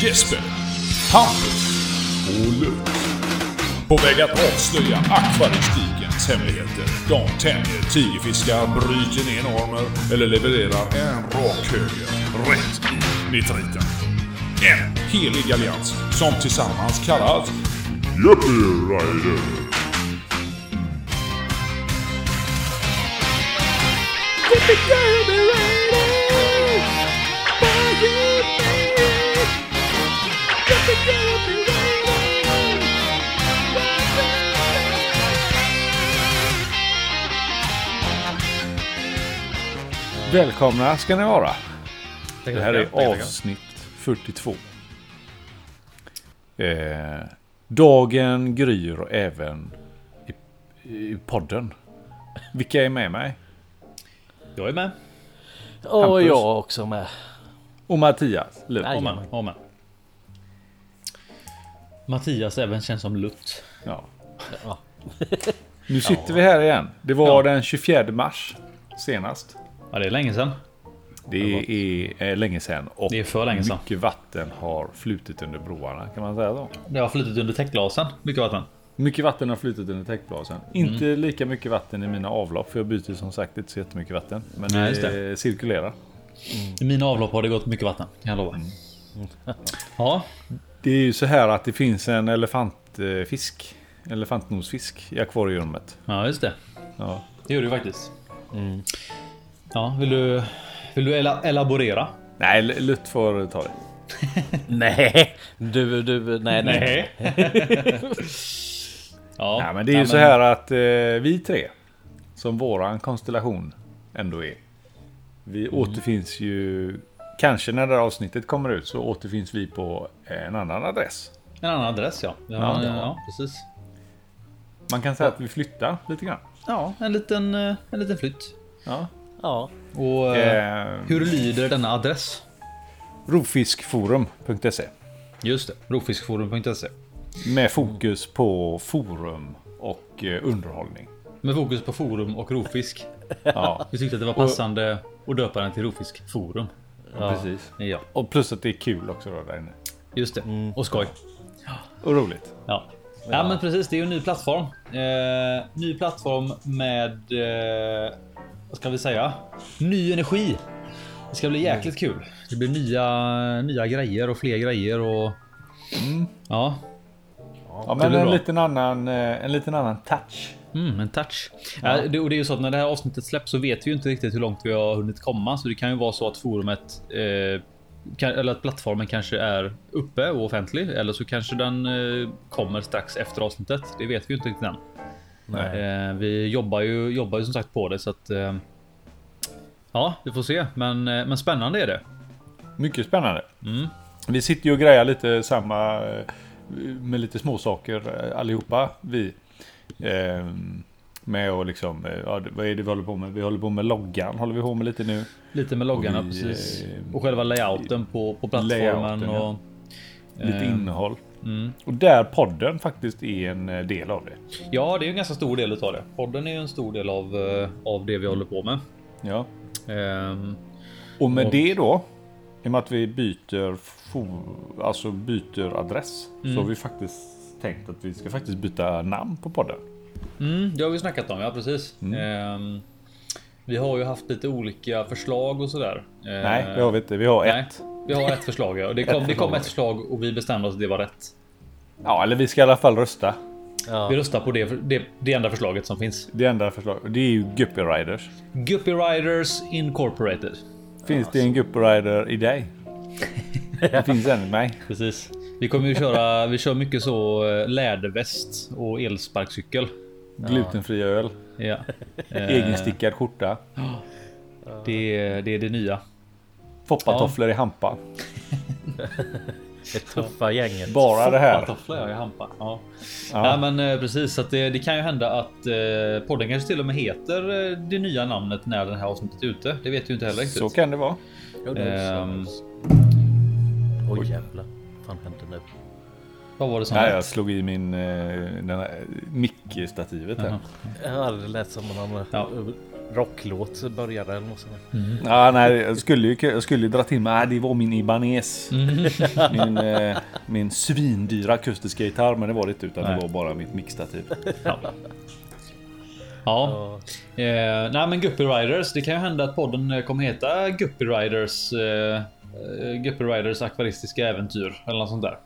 Jesper, Hampus och Luke. På väg att avslöja akvaristikens hemligheter. De tänjer tigerfiskar, bryter ner normer eller levererar en rak höger rätt i nitriten. En helig allians som tillsammans kallas Yuppie Rider. Välkomna ska ni vara. Det här är avsnitt 42. Eh, dagen gryr även i, i podden. Vilka är med mig? Jag är med. Och Hampus. jag också med. Och Mattias. Och med. Mattias även känns som Lutt. Ja. Ja. Nu sitter vi här igen. Det var Ja. den 24 mars senast. Ja, det är länge sedan. Det är, är länge sedan och Det är för länge sedan. mycket vatten har flutit under broarna. Kan man säga så? Det har flutit under täckglasen. Mycket vatten. Mycket vatten har flutit under täckblasen. Mm. Inte lika mycket vatten i mina avlopp för jag byter som sagt inte så jättemycket vatten. Men Nej, just det, cirkulerar. I mina avlopp har det gått mycket vatten. Kan jag lova. Ja, Det är ju så här att det finns en elefantfisk. Elefantnosfisk i akvariummet. ja just det. Ja. Det gör du faktiskt. Ja, vill du, vill du ela- elaborera? Nej, Lutt får ta det. Nej, du, du, nej, nej. ja, Nej, men det är ju så här att eh, vi tre, som våran konstellation ändå är. Vi återfinns ju, kanske när det här avsnittet kommer ut så återfinns vi på en annan adress. En annan adress ja. Ja, Ja. ja, ja precis. Man kan säga att vi flyttar lite grann. Ja, en liten, eh, en liten flytt. Ja. Ja, Och eh, Eh, hur lyder denna adress? Rovfiskforum.se Just det, rovfiskforum.se. Med fokus på forum och eh, underhållning. Med fokus på forum och rovfisk. Ja, Vi tyckte att det var passande att döpa den till rovfiskforum. precis. Ja, Och plus att det är kul också då där inne. just det. Och skoj. Och roligt. Ja. ja, men precis. Det är ju en ny plattform. Eh, ny plattform med, eh, vad ska vi säga? Ny energi. Det ska bli jäkligt kul. Det blir nya, nya grejer och fler grejer och ja, Ja, det men en liten, annan, eh, en liten annan touch. mm, en touch. Ja. det, och det är ju så att när det här avsnittet släpps så vet vi ju inte riktigt hur långt vi har hunnit komma, så det kan ju vara så att forumet eh, kan, eller att plattformen kanske är uppe och offentlig eller så kanske den eh, kommer strax efter avsnittet. Det vet vi ju inte riktigt än. Nej. Eh, vi jobbar ju, jobbar ju som sagt på det så att. Eh, ja, vi får se, men, eh, men spännande är det. Mycket spännande. Mm. Vi sitter ju och grejar lite samma med lite småsaker allihopa. Vi. Med och liksom, ja, vad är det vi håller på med? Vi håller på med loggan, håller vi på med lite nu. Lite med vi, precis och själva layouten på, på plattformen layouten, ja. och Lite Eh, innehåll. Mm. Och där podden faktiskt är en eh, del av det. Ja, det är en ganska stor del utav det. Podden är en stor del av eh, av det vi håller på med. Ja. Ehm, Och med Och- det då, i och med att vi byter, alltså byter adress, så Mm. har vi faktiskt tänkt att vi ska faktiskt byta namn på podden. Mm, det har vi snackat om, ja precis. Mm. Ehm, vi har ju haft lite olika förslag och sådär. Ehm, Nej, det har vi inte. Vi har nej, ett. Vi har ett förslag, ja. Det kom, Ett det kom förslag. ett förslag och vi bestämde oss att det var rätt. Ja, eller vi ska i alla fall rösta. ja. Vi röstar på det, det, det enda förslaget som finns. Det enda förslaget, det är ju Guppy Riders. Guppy Riders Incorporated. Finns det en Guppy Rider i dig? Det finns en i mig. Precis. Vi kommer ju köra, vi kör mycket så eh, läderväst och elsparkcykel. Glutenfri öl. Ja. Egenstickad skjorta. Det, det är det nya. Foppatofflor i hampa. Det tuffa gänget. Bara det här. Tofflor ja, i hampa. Ja. Ja. Ja. men eh, precis så att det, det kan ju hända att eh, podden kanske till och med heter eh, det nya namnet när det här avsnittet är ute. Det vet ju inte heller riktigt. Så kan det vara. Jo, det. Ehm, Oj jävlar. Vad fan hände nu? vad var det som Nej, jag slog i min eh, den här mickstativet här. Jaha. Ja, det lät som om han Ja. Rocklåt började eller något sånt. Ja, nej, jag skulle ju jag skulle dra till med, nej, det var min Ibanez. Min, eh, min svindyra akustiska gitarr, men det var det inte utan Nej. det var bara mitt mixtativ. Ja, eh, nej men Guppy Riders. Det kan ju hända att podden eh, kommer heta Guppy Riders. Eh, eh, Guppy Riders akvaristiska äventyr eller något sånt där.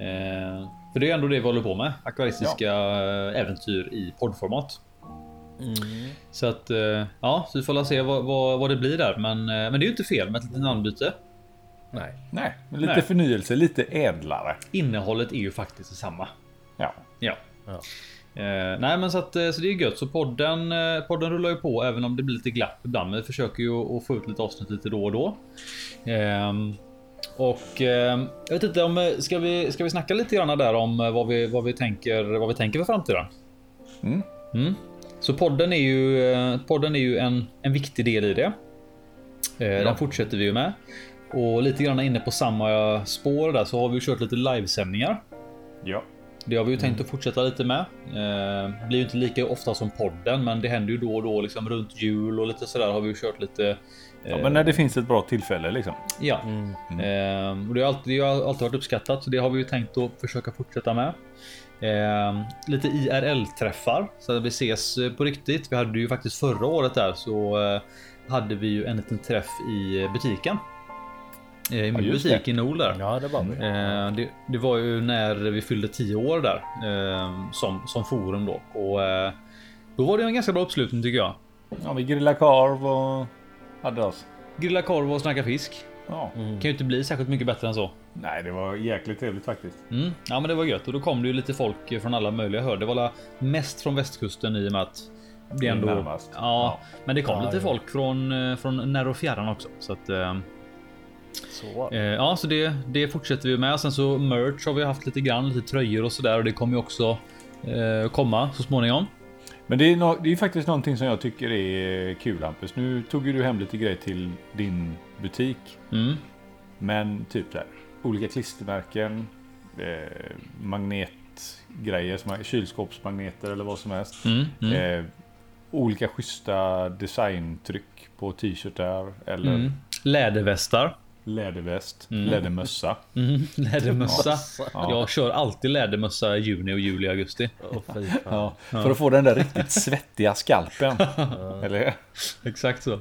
Eh, för det är ändå det vi håller på med. Akvaristiska eh, äventyr i poddformat. Så att eh, ja, så vi får se vad, vad, vad det blir där. Men, eh, men det är ju inte fel med ett litet namnbyte. Nej. Nej, men lite Nej. förnyelse, lite ädlare. Innehållet är ju faktiskt detsamma. Ja. Ja. Ja. Eh, nej men så att eh, så det är gött. Så podden, eh, podden rullar ju på även om det blir lite glapp ibland. Men vi försöker ju att- få ut lite avsnitt lite då och då. Ehm, och ehm, jag vet inte om eh, ska vi ska vi snacka lite grann där om eh, vad vi vad vi tänker vad vi tänker för framtiden. Mm. Mm. Så podden är ju eh, podden är ju en en viktig del i det. Eh, Den fortsätter vi ju med och lite grann inne på samma spår där så har vi ju kört lite livesändningar. Ja. Det har vi ju tänkt att fortsätta lite med. Eh, blir ju inte lika ofta som podden, men det händer ju då och då liksom runt jul och lite sådär har vi ju kört lite. Ja, men när det finns ett bra tillfälle liksom. ja, eh, och det har alltid, det har alltid varit uppskattat, så det har vi ju tänkt att försöka fortsätta med. Eh, lite IRL träffar så att vi ses eh, på riktigt. Vi hade ju faktiskt förra året där så eh, hade vi ju en liten träff i eh, butiken. I min just butik det. i Nol där. Ja, det var vi. Eh, det, det var ju när vi fyllde 10 år där eh, som, som forum då. Och eh, då var det en ganska bra uppslutning tycker jag. Ja, vi grillade korv och oss. Grilla korv och snacka fisk. Ja. Kan ju inte bli särskilt mycket bättre än så. Nej, det var jäkligt trevligt faktiskt. Mm. Ja men det var gött och då kom det ju lite folk från alla möjliga hörn. Det var mest från västkusten i och med att det ändå... Närmast. Ja, Ja. men det kom Ja, lite ja. folk från, eh, från när och fjärran också. Så att, eh, Så. Eh, ja, så det, det fortsätter vi med. Sen så merch har vi haft lite grann, lite tröjor och sådär och det kommer ju också eh, komma så småningom. Men det är, no det är faktiskt någonting som jag tycker är kul Hampus. Nu tog ju du hem lite grejer till din butik. Mm. Men typ här, olika klistermärken, eh, magnetgrejer, som kylskåpsmagneter eller vad som helst. Mm. Mm. Eh, olika schyssta designtryck på t-shirtar eller Mm. Lädervästar. Läderväst, Mm. lädermössa. Mm. Lädermössa. Ja. Jag kör alltid lädermössa i juni och juli, augusti. Åh, fy fan. Ja, för att få den där riktigt svettiga skalpen. Eller? Exakt så.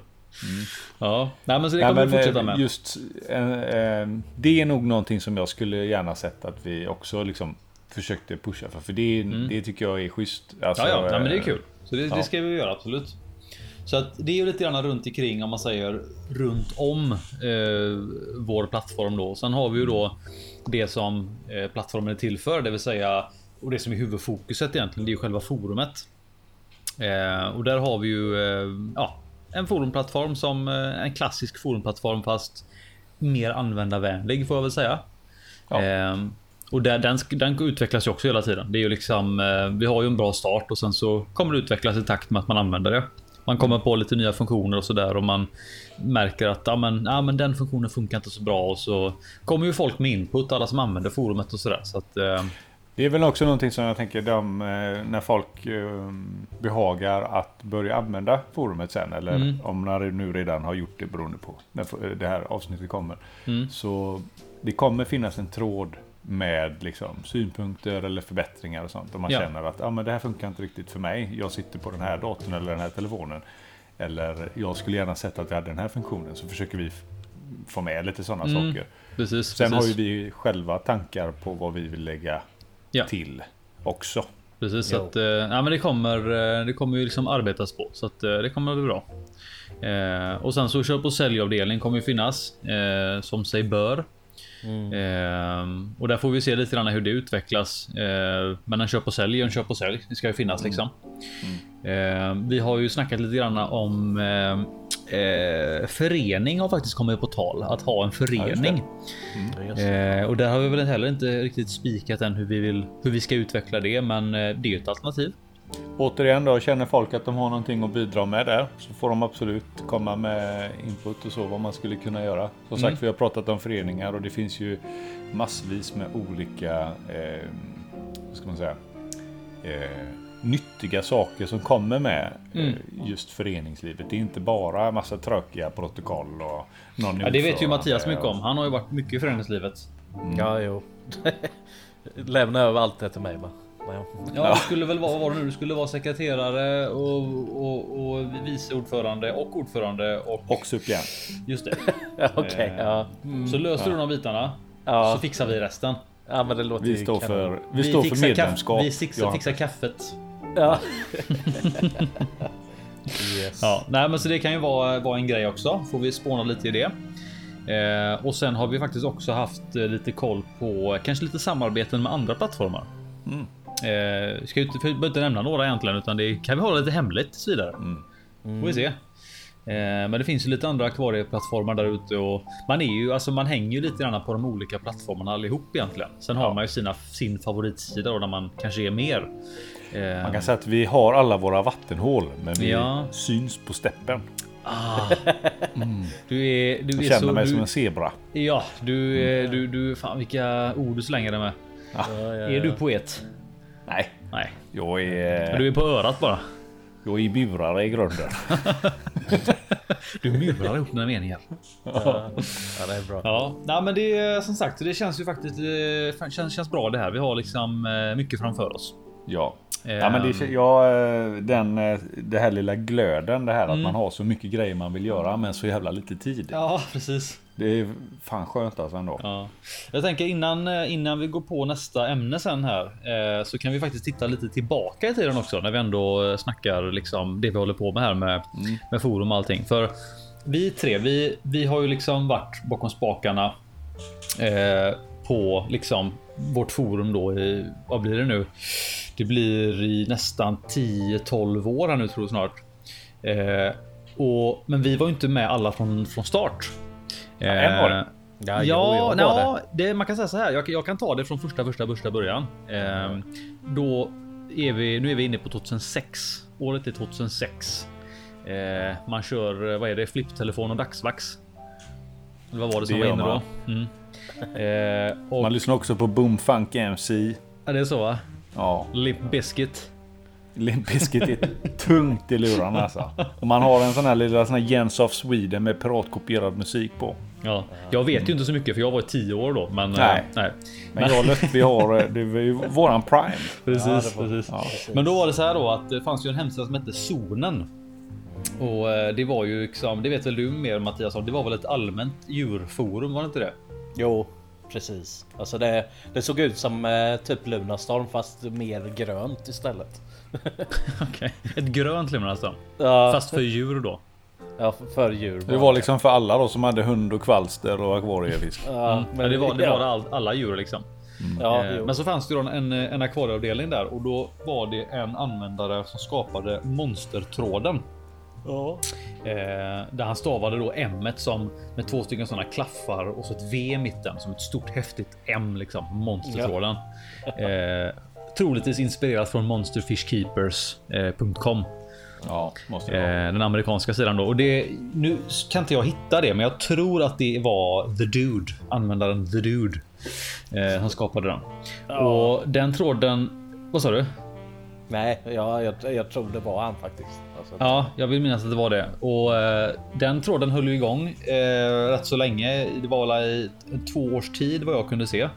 Ja, nej men så det Nej, kommer vi men, fortsätta eh, med. Just, eh, eh, det är nog någonting som jag skulle gärna sett att vi också liksom försökte pusha för. För det, det tycker jag är schysst. Alltså, Mm. Ja, ja, nej, men det är eh, kul. Så det, ja. det ska vi göra absolut. Så att det är ju lite grann runt omkring om man säger runt om eh, vår plattform då. Sen har vi ju då det som eh, plattformen är till för, det vill säga och det som är huvudfokuset egentligen. Det är ju själva forumet. Eh, och där har vi ju eh, ja, en forumplattform som eh, en klassisk forumplattform fast mer användarvänlig får jag väl säga. Ja. Ehm, och där, den, den utvecklas ju också hela tiden. Det är ju liksom, eh, vi har ju en bra start och sen så kommer det utvecklas i takt med att man använder det. Man kommer på lite nya funktioner och sådär och man märker att ja, men, ja, men den funktionen funkar inte så bra och så kommer ju folk med input, alla som använder forumet och sådär. Så att, eh, Det är väl också någonting som jag tänker de, eh, när folk eh, behagar att börja använda forumet sen. Eller Mm. om det nu redan har gjort det beroende på när det här avsnittet kommer. Mm. Så det kommer finnas en tråd med liksom, synpunkter eller förbättringar och sånt. Om man Ja. känner att ah, men det här funkar inte riktigt för mig. Jag sitter på den här datorn eller den här telefonen. Eller jag skulle gärna sett att vi hade den här funktionen. Så försöker vi få med lite sådana Mm. saker. precis. Sen precis. har ju vi själva tankar på vad vi vill lägga Ja. till också. Precis, så att, eh, ja, men det kommer, eh, det kommer ju liksom arbetas på så att eh, det kommer att bli bra. Eh, och sen så köp och säljavdelning kommer ju finnas eh, som sig bör. Eh, och där får vi se lite grann hur det utvecklas. Eh, men en köp och sälj en köp och sälj. Det ska ju finnas liksom. Eh, vi har ju snackat lite grann om eh, eh, förening har faktiskt kommit på tal att ha en förening. Ja, just det. Eh, och där har vi väl heller inte riktigt spikat än hur vi vill hur vi ska utveckla det, men eh, det är ju ett alternativ. Återigen då, känner folk att de har någonting att bidra med där så får de absolut komma med input och så vad man skulle kunna göra. Som sagt, vi har pratat om föreningar och det finns ju massvis med olika, eh, vad ska man säga, eh, nyttiga saker som kommer med Mm. eh, just föreningslivet. Det är inte bara massa tråkiga protokoll och någon Ja, det vet ju Mattias mycket om. Han har ju varit mycket i föreningslivet. Ja, jo. Lämna över allt det till mig Ja. Ja, du skulle väl vara, vad var det nu? Du skulle vara sekreterare och, och, och vice ordförande och ordförande och Och suppleant. just det. Okej, ja. Så löser du de bitarna Ja. så fixar vi resten. ja, men det låter Vi står för, vi står för medlemskap. Vi fixar, fixar kaffet. Ja. yes. Ja, nej, men så det kan ju vara, vara en grej också. Får vi spåna lite i det. Eh, och sen har vi faktiskt också haft eh, lite koll på kanske lite samarbeten med andra plattformar. Eh, ska inte, för inte nämna några egentligen, utan det kan vi hålla lite hemligt tills vidare. Får vi se. Eh, men det finns ju lite andra akvarieplattformar där ute och man är ju alltså man hänger ju lite grann på de olika plattformarna allihop egentligen. Sen har man ju sina sin favoritsida då där man kanske är mer. Eh, Man kan säga att vi har alla våra vattenhål, men vi Ja. syns på steppen. du är, du Jag är känner så, mig du, som en zebra. Ja, du, eh, du, du, fan vilka ord du slänger dig med. Ja, ja, Är du poet? Nej, Nej, jag är, du är på örat bara. jag är burare i grunden. Du murar ihop dina meningar. Ja, det är bra. Ja, nej, men det är som sagt, det känns ju faktiskt eh, känns, känns bra det här. Vi har liksom eh, mycket framför oss. Ja. Ja, men det, Ehm, ja, eh, den, eh, det här lilla glöden, det här att man har så mycket grejer man vill göra men så jävla lite tid. Ja, precis. Det är fan skönt alltså ändå. Ja. Jag tänker innan, eh, innan vi går på nästa ämne sen här eh, så kan vi faktiskt titta lite tillbaka i tiden också när vi ändå eh, snackar liksom det vi håller på med här med, med forum och allting. För vi tre, vi, vi har ju liksom varit bakom spakarna eh, på liksom vårt forum då i, vad blir det nu? Det blir i nästan 10-12 år här nu tror jag snart. Eh, och, men vi var ju inte med alla från, från start. Ja, en var det. Eh, Ja, jo, Ja, ja det, man kan säga så här. Jag, jag kan ta det från första, första, första början. Ehm, då är vi, nu är vi inne på 2006. Året är 2006. Eh, man kör, eh, vad är det, flipptelefon och dagsvax. Eller Vad var det som Det var inne då? man. Mm. Eh, och, Man lyssnar också på Boom Funk MC. ja, det är så va? Ja, Limp Bizkit. Limp Bizkit är tungt i lurarna alltså. Och man har en sån här lilla sån här Jens of Sweden med piratkopierad musik på. Ja, jag vet ju inte så mycket för jag var 10 år då, men eh, Nej. nej. Men jag och Lötvi har, eh, det är ju våran prime. Precis, Ja, var- precis. Ja. Men då var det så här då att det fanns ju en hemsida som hette Zonen. Och eh, det var ju liksom, det vet väl du mer Mattias om, det var väl ett allmänt djurforum, var det inte det? Jo, precis. Alltså det, det såg ut som eh, typ Lunarstorm fast mer grönt istället. Okej. Ett grönt Lunarstorm. Ja, Fast för djur då. ja för, djur. Det var liksom för alla då som hade hund och kvalster och akvariefisk. Ja, Mm. Men det var det, var all, alla djur liksom. Ja, Eh. Men så fanns det ju då en, en akvarieavdelning där och då var det en användare som skapade monstertråden. ja. Eh, där han stavade då M som med två stycken sådana klaffar och så ett V i mitten som ett stort häftigt M liksom. Monstertråden. Eh, troligtvis inspirerat från monsterfishkeepers.com. Ja, måste det vara. Eh, den amerikanska sidan då. Och det, nu kan inte jag hitta det, men jag tror att det var The Dude, användaren The Dude, eh, som skapade den. Och den tråden, vad sa du? Nej, ja, jag, jag tror det var han faktiskt. Alltså, Ja, jag vill minnas att det var det. Och eh, den tråden höll ju igång eh, rätt så länge. Det var väl i två års tid vad jag kunde se.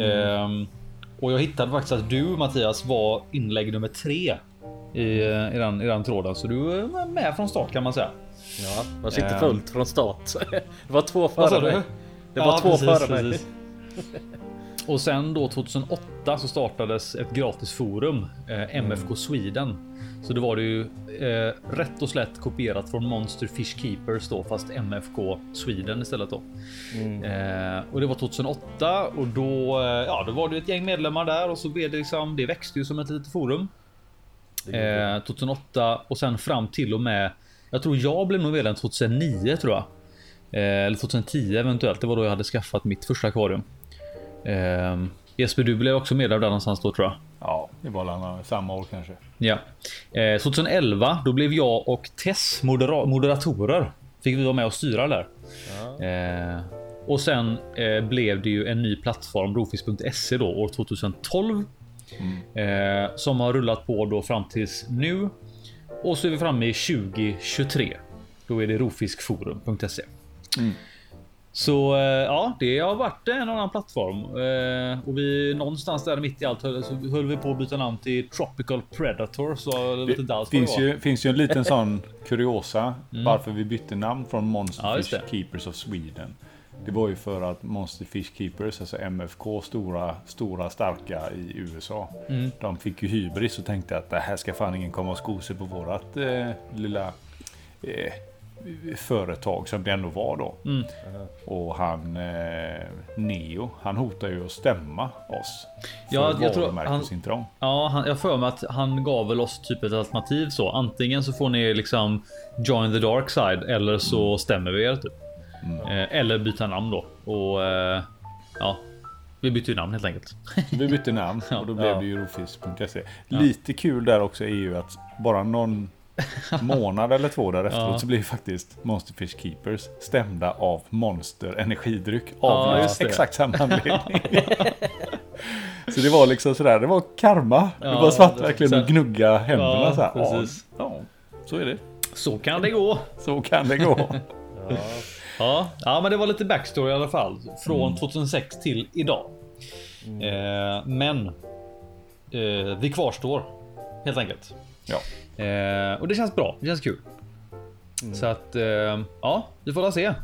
Ehm, och jag hittade faktiskt att du Mattias var inlägg nummer tre i, eh, i, den, i den tråden. Så du var med från start kan man säga. Ja, jag sitter fullt från start. Det var två före mig. Det var två före mig. Och sen då 2008 så startades ett gratis forum, eh, MFK Sweden. Så då var det ju eh, rätt och slätt kopierat från Monster Fish Keepers då, fast MFK Sweden istället då. Eh, och det var 2008 och då, eh, ja, då var det ett gäng medlemmar där och så blev det liksom, det växte ju som ett litet forum. Eh, 2008 och sen fram till och med, jag tror jag blev nog medlem 2009 tror jag. Eh, eller 2010 eventuellt. Det var då jag hade skaffat mitt första akvarium. Eh, Jesper, du blev också medlem där någonstans då tror jag. Ja, det var samma år kanske. Ja. Eh, 2011 då blev jag och Tess modera moderatorer. Fick vi vara med och styra där. Eh, och sen eh, blev det ju en ny plattform, Rofis.se då år 2012. Eh, som har rullat på då fram tills nu. Och så är vi framme i 2023. Då är det rofiskforum.se. Så eh, ja, det har varit en annan plattform eh, och vi någonstans där mitt i allt höll, så höll vi på att byta namn till Tropical Predator. Så Det finns det var. ju, finns ju en liten sån kuriosa varför vi bytte namn från Monster Mm. Ja. Keepers of Sweden. Det var ju för att Monster Fish Keepers, alltså MFK, stora, stora starka i USA. Mm. De fick ju hybris och tänkte att det här ska fan ingen komma och sko sig på vårat eh, lilla eh, företag som det ändå var då. Mm. Och han eh, Neo, han hotar ju att stämma oss. För Ja, jag tror han-. Ja, han, jag får mig att han gav väl oss typ ett alternativ så. Antingen så får ni liksom join the dark side eller så stämmer vi er typ. Eh, eller byta namn då. Och eh, ja, vi bytte ju namn helt enkelt. Vi bytte namn och då blev Ja. det ju rofis.se. Lite kul där också är ju att bara någon månad eller två där efteråt Ja. så blir faktiskt Monsterfish Keepers stämda av Monster energidryck Ja, av det. exakt samma anledning. så det var liksom sådär, det var karma. det Ja, var svart det- verkligen att gnugga händerna Ja, så här. Ja, ja, så är det. Så kan det gå. Så kan det gå. Ja, ja, men det var lite backstory i alla fall. Från 2006 till idag. Eh, men eh, vi kvarstår helt enkelt. Ja. Eh, och det känns bra. Det känns kul. Så att eh, ja, vi får väl se.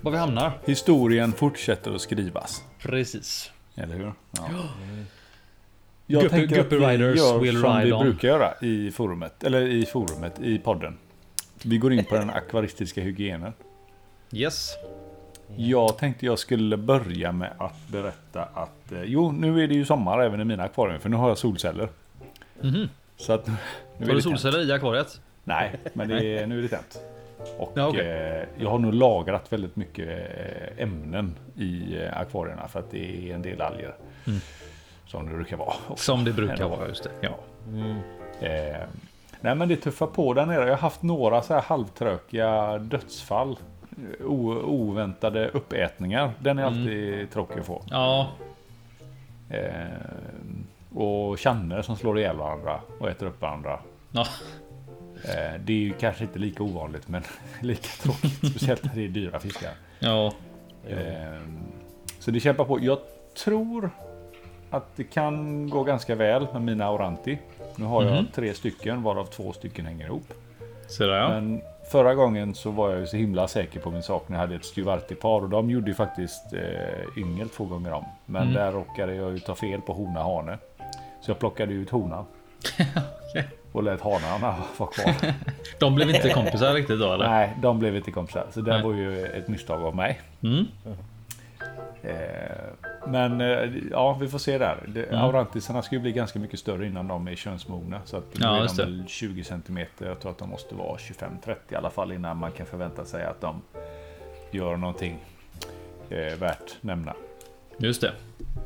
Var vi hamnar. Historien fortsätter att skrivas. Precis. Eller hur? Ja. Guppy- Jag tänker att Guppy vi Riders gör will som ride vi on. brukar göra i forumet. Eller i forumet, i podden. Vi går in på den akvaristiska hygienen. Yes. Jag tänkte jag skulle börja med att berätta att eh, jo, nu är det ju sommar även i mina akvarier för nu har jag solceller. Mhm. Så att nu är Har det du solceller i akvariet? Nej, men det är, nu är det tänt. Och Ja, okej. eh, jag har nog lagrat väldigt mycket eh, ämnen i eh, akvarierna för att det är en del alger. Som det brukar vara. Som det brukar vara, just det. Ja. Eh, nej men det tuffar på där nere. Jag har haft några så här halvtrökiga dödsfall. Eh, O, oväntade uppätningar. Den är alltid tråkig att få. Ja, Eh, och channer som slår ihjäl varandra och äter upp varandra. ja. Eh, det är ju kanske inte lika ovanligt men lika tråkigt. Speciellt när det är dyra fiskar. ja. Eh, så det kämpar på. Jag tror att det kan gå ganska väl med mina Auranti. Nu har jag Mhm. tre stycken varav två stycken hänger ihop. Så där ja. Men förra gången så var jag ju så himla säker på min sak när jag hade ett Stuvarti-par och de gjorde ju faktiskt eh, yngel två gånger om. Men Mm. där råkade jag ju ta fel på hona hane. Så jag plockade ut honan. Och lät hanarna vara kvar. De blev inte kompisar riktigt då eller? Nej, de blev inte kompisar. Så det Nej. var ju ett misstag av mig. Mm. Eh, men eh, ja, vi får se där. Mm. Aurantisarna ska ju bli ganska mycket större innan de är könsmogna. Så att Ja, nu är just de väl 20 cm. Jag tror att de måste vara 25-30 i alla fall innan man kan förvänta sig att de gör någonting eh, värt nämna. Just det.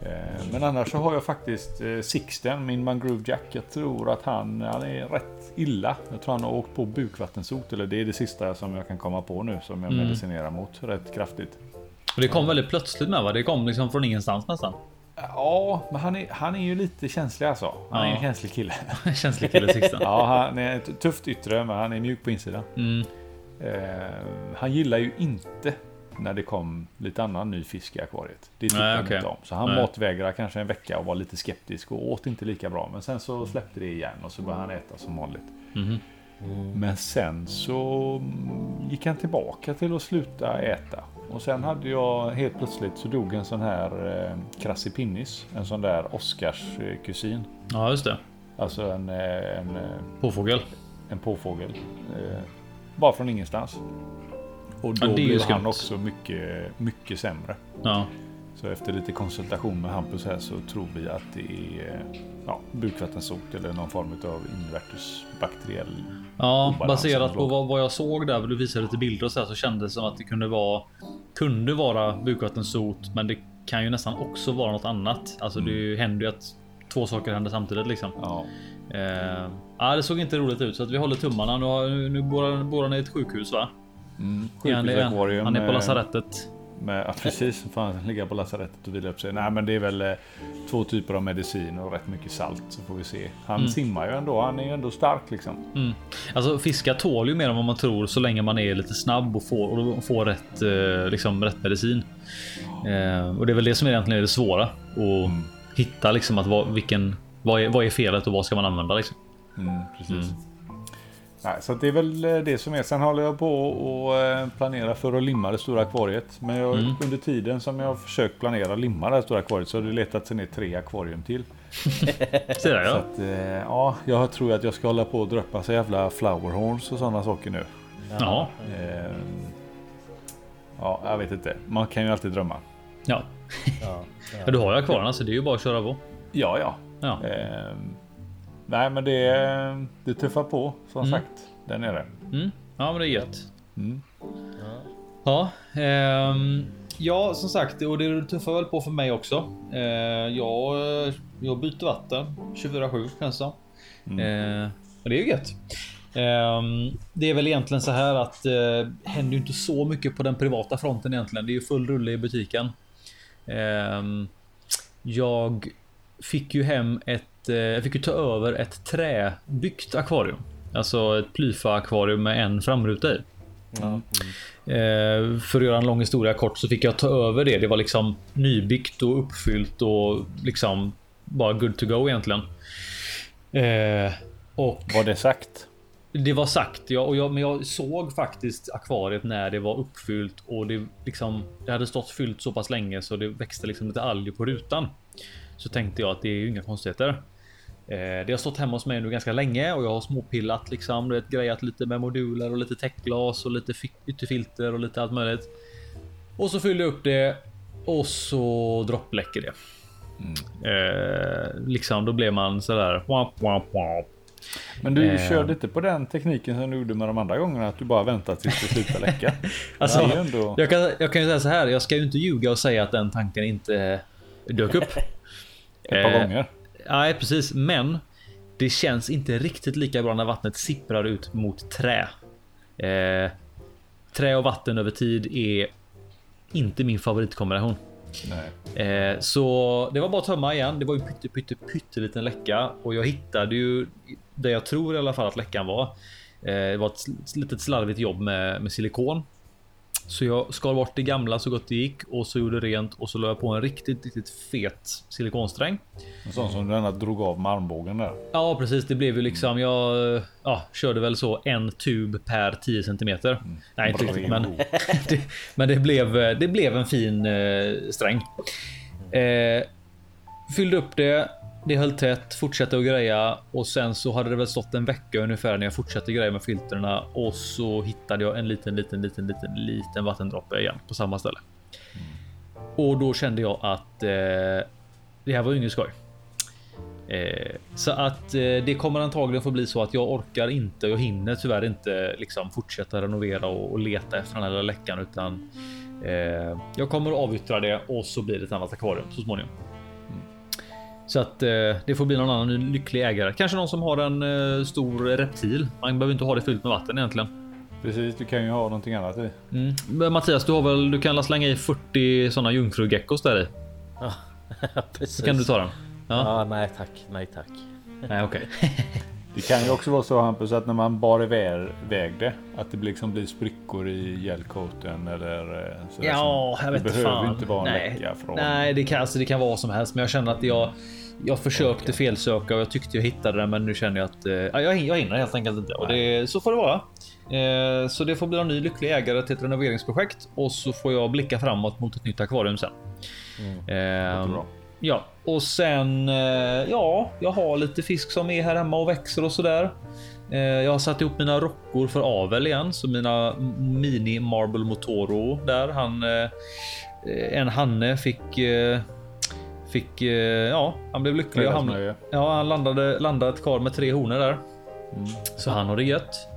Eh, men annars så har jag faktiskt eh, Sixten, min mangrove jack. Jag tror att han, han är rätt illa. Jag tror han har åkt på bukvattensot. Eller det är det sista som jag kan komma på nu som jag Mm. medicinerar mot rätt kraftigt. Och det kom väldigt plötsligt med va? Det kom liksom från ingenstans nästan. Ja, men han är, han är ju lite känslig alltså. Han är Ja. en känslig kille. Känslig kille Sixten. Ja, han är tufft yttre, men han är mjuk på insidan. Mm. Eh, han gillar ju inte när det kom lite annan ny fisk i akvariet. Det tyckte Nej, han okej. inte om. Så han Nej. matvägrade kanske en vecka och var lite skeptisk och åt inte lika bra. Men sen så släppte det igen och så började han äta som vanligt. Mhm. Men sen så mm, gick han tillbaka till att sluta äta. Och sen hade jag helt plötsligt så dog en sån här eh. En sån där Oscars eh, kusin. Ja just det. Alltså en, eh, en, eh, Påfågel. en påfågel. Eh, bara från ingenstans. Och då Ja, blev han också mycket, mycket sämre. Ja. Så efter lite konsultation med Hampus här så tror vi att det är ja, bukvattensot eller någon form av invärtes bakteriell. Ja, baserat på vad, vad jag såg där, du visade lite bilder och så, här, så kändes det som att det kunde vara kunde vara bukvattensot, men det kan ju nästan också vara något annat. Alltså det händer ju att två saker händer samtidigt liksom. Ja, Eh, det såg inte roligt ut så att vi håller tummarna. Nu, nu, han i ett sjukhus va? Mm, Är han, sjukhusakvarium. han är på lasarettet. med att precis fan, ligga på lasarettet och vila upp sig. Nej men det är väl eh, två typer av medicin och rätt mycket salt så får vi se. Han Mm. simmar ju ändå. Han är ju ändå stark liksom. Alltså fiskar tål ju mer än vad man tror så länge man är lite snabb och får, och får rätt, eh, liksom, rätt medicin. Eh, och det är väl det som egentligen är det svåra. Att hitta liksom att vad, vilken, vad, är, vad är felet och vad ska man använda liksom. Mm, precis. Nej, så det är väl eh, det som är. Sen håller jag på och eh, planera för att limma det stora akvariet. Men jag, under tiden som jag har försökt planera limma det här stora akvariet så har det letat sig ner tre akvarium till. Så där, Så ja. att, eh, ja, jag tror att jag ska hålla på och droppa så jävla flowerhorns och sådana saker nu. Ja. Eh, ja, jag vet inte. Man kan ju alltid drömma. Ja. Ja, ja, du har ju akvarierna så det är ju bara att köra på. Ja, ja. Ja. Eh, nej, men det, det tuffar på som sagt. Där nere. Mm. Ja, men det är gött. Mm. Ja, ehm, ja, som sagt, och det tuffar väl på för mig också. Eh, jag, jag byter vatten 24-7 känns det som. Eh, och det är ju gött. Ehm, det är väl egentligen så här att eh, händer ju inte så mycket på den privata fronten egentligen. Det är ju full rulle i butiken. Ehm, jag fick ju hem ett. Eh, jag fick ju ta över ett träbyggt akvarium, alltså ett plyfa akvarium med en framruta i. Eh, för att göra en lång historia kort så fick jag ta över det. Det var liksom nybyggt och uppfyllt och liksom bara good to go egentligen. Eh, och Var det sagt? det var sagt, ja, och jag, men jag såg faktiskt akvariet när det var uppfyllt och det liksom. Det hade stått fyllt så pass länge så det växte liksom lite alger på rutan. Så tänkte jag att det är ju inga konstigheter. Eh, det har stått hemma hos mig nu ganska länge och jag har småpillat liksom. Vet grejat lite med moduler och lite täckglas och lite fi- ytterfilter och lite allt möjligt. Och så fyllde jag upp det och så droppläcker det. Eh, liksom då blev man wamp, wamp. Men du Eh. körde inte på den tekniken som du gjorde med de andra gångerna. Att du bara väntat tills det slutar läcka. Alltså, ändå... jag, kan, jag kan ju säga så här. Jag ska ju inte ljuga och säga att den tanken inte dök upp. Ett par Eh, gånger. Nej, precis. Men det känns inte riktigt lika bra när vattnet sipprar ut mot trä. Eh, trä och vatten över tid är inte min favoritkombination. Nej. Eh, så det var bara att tömma igen. Det var ju pytte, pytte, pytteliten läcka och jag hittade ju det jag tror i alla fall att läckan var. Eh, det var ett litet slarvigt jobb med, med silikon. Så jag skar bort det gamla så gott det gick och så gjorde rent och så la jag på en riktigt, riktigt fet silikonsträng. En sån som du ändå drog av med armbågen där. Ja, precis. Det blev ju liksom. Jag ja, körde väl så en tub per 10 centimeter. Nej, inte riktigt, men det, men det blev. Det blev en fin eh, sträng. Eh, fyllde upp det. Det höll tätt, fortsatte att greja och sen så hade det väl stått en vecka ungefär när jag fortsatte greja med filtrerna och så hittade jag en liten, liten, liten, liten, liten vattendroppe igen på samma ställe. Och då kände jag att eh, det här var ju ingen skoj. Eh, så att eh, det kommer antagligen få bli så att jag orkar inte. Jag hinner tyvärr inte liksom fortsätta renovera och, och leta efter den här lilla läckan utan eh, jag kommer att avyttra det och så blir det ett annat akvarium så småningom. Så att eh, det får bli någon annan lycklig ägare. Kanske någon som har en eh, stor reptil. Man behöver inte ha det fyllt med vatten egentligen. Precis, du kan ju ha någonting annat i. Mm. Men Mattias, du har väl? Du kan slänga i 40 sådana jungfrugeckos där i. precis. Så kan du ta den. Ja. Ja, nej tack, nej tack. Nej, okej. Det kan ju också vara så Hampus att när man bar iväg väg det. Att det liksom blir sprickor i gällcoaten eller eh, sådär Ja, jag vet Det behöver fan. inte vara en Nej. läcka från. Nej, det kan, alltså, det kan vara som helst, men jag känner att jag jag försökte felsöka och jag tyckte jag hittade den, men nu känner jag att eh, ja, jag, jag hinner helt enkelt inte och det, så får det vara. Eh, så det får bli en ny lycklig ägare till ett renoveringsprojekt och så får jag blicka framåt mot ett nytt akvarium sen. Eh, bra. Ja, och sen. Eh, ja, jag har lite fisk som är här hemma och växer och så där. Eh, jag har satt ihop mina rockor för avel igen, så mina mini marble motoro där han. Eh, en hanne fick. Fick. Ja, han blev lycklig. och Han, Fredagsnöje. ja, han landade landade ett kar med tre honor där. Så han har det gött.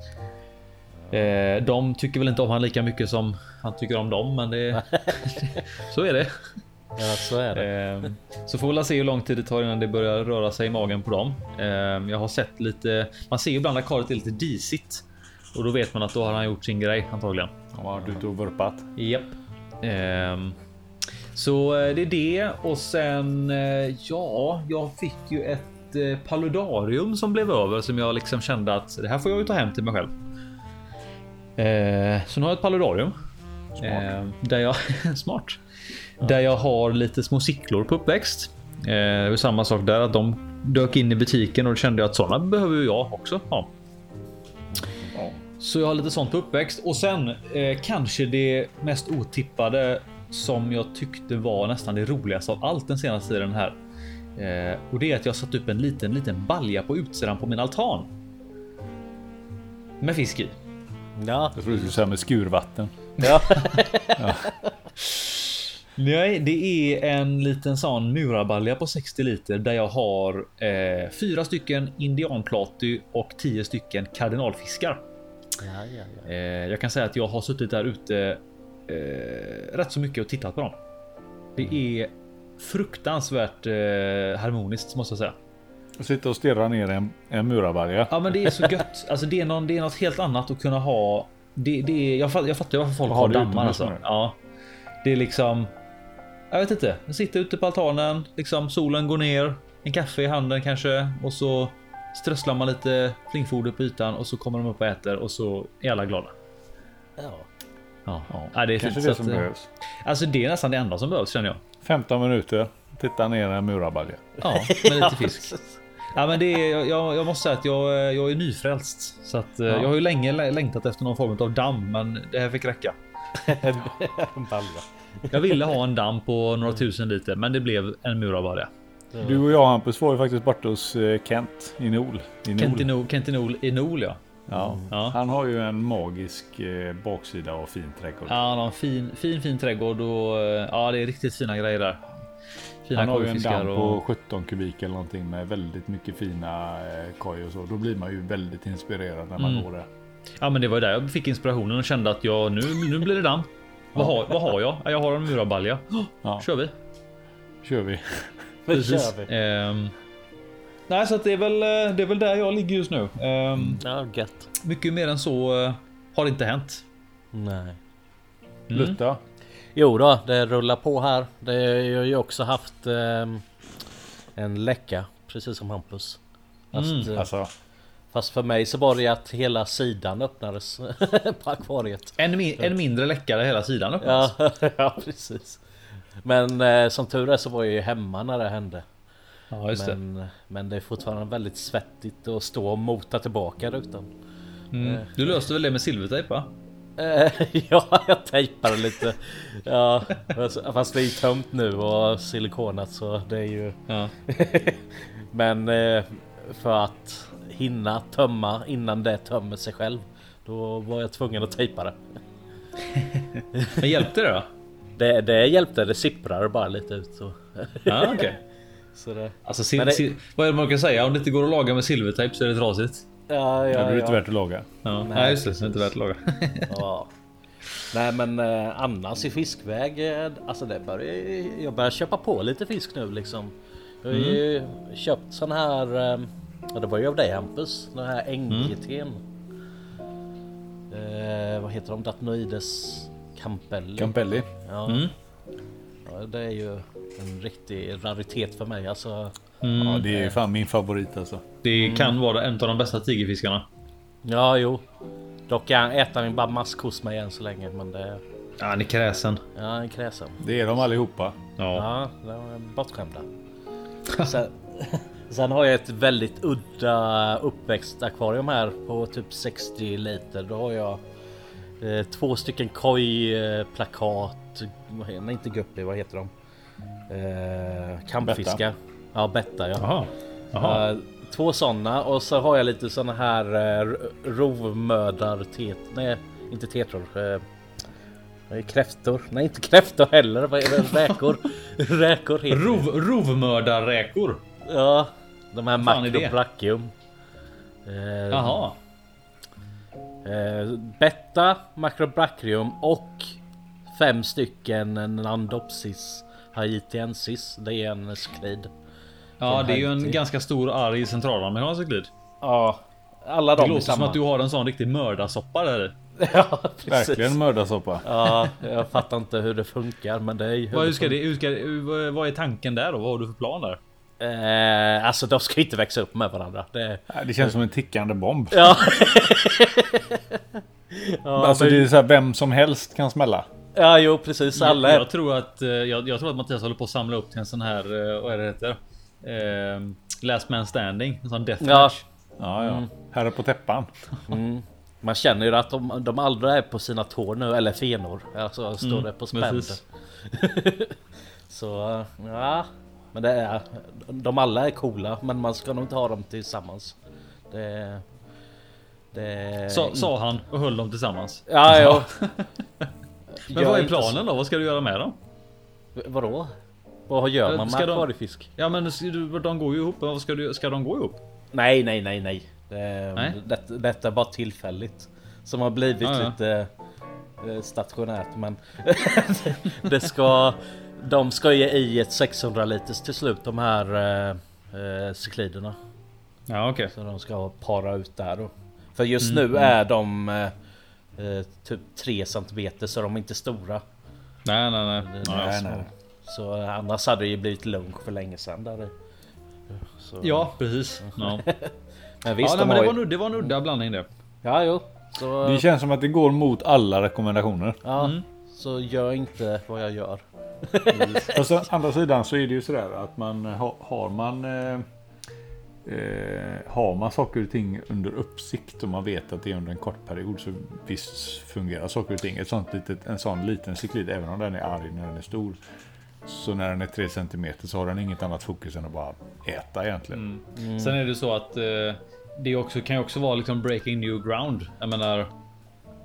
De tycker väl inte om han lika mycket som han tycker om dem, men det. så är det. Ja, så är det. Ehm, Så får vi se hur lång tid det tar innan det börjar röra sig i magen på dem. Ehm, Jag har sett lite. Man ser ju ibland att karet är lite disigt och då vet man att då har han gjort sin grej antagligen. Han var ute och vurpat. Japp. Ehm, så eh, det är det och sen eh, ja, jag fick ju ett eh, paludarium som blev över som jag liksom kände att det här får jag ju ta hem till mig själv. Så nu har jag ett paludarium. Eh, där jag smart. Där jag har lite små sicklor på uppväxt. Eh, samma sak där att de dök in i butiken och då kände jag att sådana behöver jag också ha. Så jag har lite sånt på uppväxt och sen eh, kanske det mest otippade som jag tyckte var nästan det roligaste av allt den senaste tiden här. Eh, och det är att jag satt upp en liten, liten balja på utsidan på min altan. Med fisk i. Ja, Jag tror du skulle säga med skurvatten. ja. Nej, det är en liten sån murarbalja på 60 liter där jag har eh, fyra stycken indianplaty och 10 stycken kardinalfiskar. ja, ja, ja. Eh, jag kan säga att jag har suttit där ute eh, rätt så mycket och tittat på dem. Det är fruktansvärt eh, harmoniskt måste jag säga. Sitta och stirra ner en, en murarbalja. Ja, men det är så gött. Alltså, det är, någon, det är något helt annat att kunna ha. Det, det är, jag, fatt, jag fattar varför folk har ha det dammar. Alltså. Ja, det är liksom. Jag vet inte. Jag sitter ute på altanen, liksom solen går ner, en kaffe i handen kanske och så strösslar man lite flingfoder på ytan och så kommer de upp och äter och så är alla glada. ja. Ja, Ja, ja det är Kanske fint, det som att, eh, behövs. Alltså, det är nästan det enda som behövs känner jag. 15 minuter. Titta ner en murarbalja. Ja, med lite fisk. Ja, men det är, jag, jag måste säga att jag, jag är nyfrälst så att eh, jag har ju länge lä- längtat efter någon form av damm, men det här fick räcka. En balja. Jag ville ha en damm på några tusen liter, men det blev en murarbalja. Du och jag Hampus var ju faktiskt borta hos eh, Kent i Nol. I Nol. Kent i Nol, Kent i Nol, i Nol ja. Ja. Ja. Han har ju en magisk eh, baksida och fin trädgård. Ja, han har en fin, fin, fin trädgård och eh, ja, det är riktigt fina grejer där. Fina Han har ju en damm och... på 17 kubik eller någonting med väldigt mycket fina eh, koj och så. Då blir man ju väldigt inspirerad när man Mm. går där. Ja, men det var ju där jag fick inspirationen och kände att jag nu, nu blir det damm. Vad har, vad har jag? Ja, Jag har en murarbalja. Ja, Kör vi. kör vi. Precis. kör vi. Ehm, nej, så att det är väl. eh, Det är väl där jag ligger just nu. Ehm, Ja, gött. Mycket mer än så eh, har inte hänt. Nej. Mm. Lutta. Jo då, det rullar på här. Det jag har ju också haft ehm, en läcka, precis som Hampus. Fast, Mm. eh, Alltså, fast för mig så var det att hela sidan öppnades på akvariet. En, mi- en mindre läckare hela sidan öppnas. Ja, ja precis. Men eh, som tur är så var jag ju hemma när det hände. Ja, just det. Men, men det är fortfarande väldigt svettigt att stå och mota tillbaka rutan. Mm. Du löste väl det med silvertejp va? Eh, ja, jag tejpade lite. Ja, fast- fast det är ju tömt nu och silikonat så det är ju... Ja. Men eh, för att hinna tömma innan det tömmer sig själv. Då var jag tvungen att tejpa det. Men hjälpte det då? Det, det hjälpte, det sipprar bara lite ut. Så, Ja, okej. så det, Alltså, sil- det- sil- vad är det man kan säga? Om det inte går att laga med silvertejp så är det trasigt. ja, ja, ja, det är inte värt att laga. Ja, Nej, Nej, just det. Det är inte värt att laga. Ja. Nej men eh, annars i fiskväg, eh, alltså det börjar, jag börjar köpa på lite fisk nu liksom. Jag har ju köpt sån här, eh, ja det var ju av dig Hampus, den här NGT'n. Eh, vad heter de? Datnoides Campelli. Campelli. ja. Mm. ja, det är ju en riktig raritet för mig alltså. Mm. Ja, det är fan min favorit alltså. Det kan vara en av de bästa tigerfiskarna. Ja, jo. Dock äter han bara mask hos mig än så länge, men det Ja, han är kräsen. ja, han är kräsen. Det är de allihopa. Ja. Ja, de är bortskämda. Sen, sen har jag ett väldigt udda uppväxtakvarium här på typ 60 liter. Då har jag eh, två stycken koi-plakat. Nej, inte guppy, vad heter de? Eh, kampfiskar. Ja, betta ja. Jaha. Jaha. Eh, två sådana och så har jag lite såna här uh, rovmördar nej inte tetror. Uh, kräftor, nej inte kräftor heller. Vad är det? Räkor. Räkor heter. Rov, rovmördarräkor. Ja, de här det? macrobrachium. Uh, Jaha. uh, betta, macrobrachium och fem stycken Nandopsis haitiensis. Det är en sklid. Ja, det är ju en ganska stor arg centralamerikansk glid. Ja, alla Det de är låter som att du har en sån riktig mördarsoppa där. Ja, precis. Verkligen mördarsoppa. Ja, jag fattar inte hur det funkar men det är ju Vad, hur ska det, hur ska, hur- vad är tanken där då? Vad har du för plan där? Eh, alltså de ska inte växa upp med varandra. Det, Det känns som en tickande bomb. ja. ja, alltså men, det är så här, vem som helst kan smälla. ja, jo precis. Alla jag, är... jag, tror att, eh, jag, jag tror att Mattias håller på att samla upp till en sån här, eh, vad är det heter? Eh, last man standing. En sån Ja. deathmatch. Ja, ja. Herre på täppan. Mm. Man känner ju att de, de aldrig är på sina tår nu, eller fenor. Alltså står Mm, det på spänn. Så ja, men det är... De alla är coola, men man ska nog inte ha dem tillsammans. Det... Det... Sa, sa han och höll dem tillsammans. Ja, ja. Men vad är planen då? Vad ska du göra med dem? Vadå? Vad gör man med de- akvariefisk? Ja men de går ju ihop. Vad ska, du, ska de gå ihop? Nej, nej, nej, nej. Det, Nej? Det, detta är bara tillfälligt. Som har blivit ja. lite eh, stationärt, men det ska. De ska ju i ett 600 liters till slut de här eh, eh, cykliderna. Ja okej. Så de ska para ut där då. För just Mm, nu är de eh, eh, typ 3 centimeter så de är inte stora. Nej nej nej. Nej, nej. Så eh, annars hade det ju blivit lugnt för länge sedan där. Så, Ja precis. Ja. men visst, ja, nej, de men det ju- var, nu, det var en udda blandning det. Ja, jo. Så, Det känns som att det går mot alla rekommendationer. ja, Mm. så gör inte vad jag gör. Fast å andra sidan så är det ju sådär att man har, man eh, eh, har man saker och ting under uppsikt och man vet att det är under en kort period så visst fungerar saker och ting. Ett sånt litet, en sån liten cyklid, även om den är arg när den är stor. Så när den är 3 cm så har den inget annat fokus än att bara äta egentligen. Sen är det så att eh, det också, kan ju också vara liksom breaking new ground. Jag menar.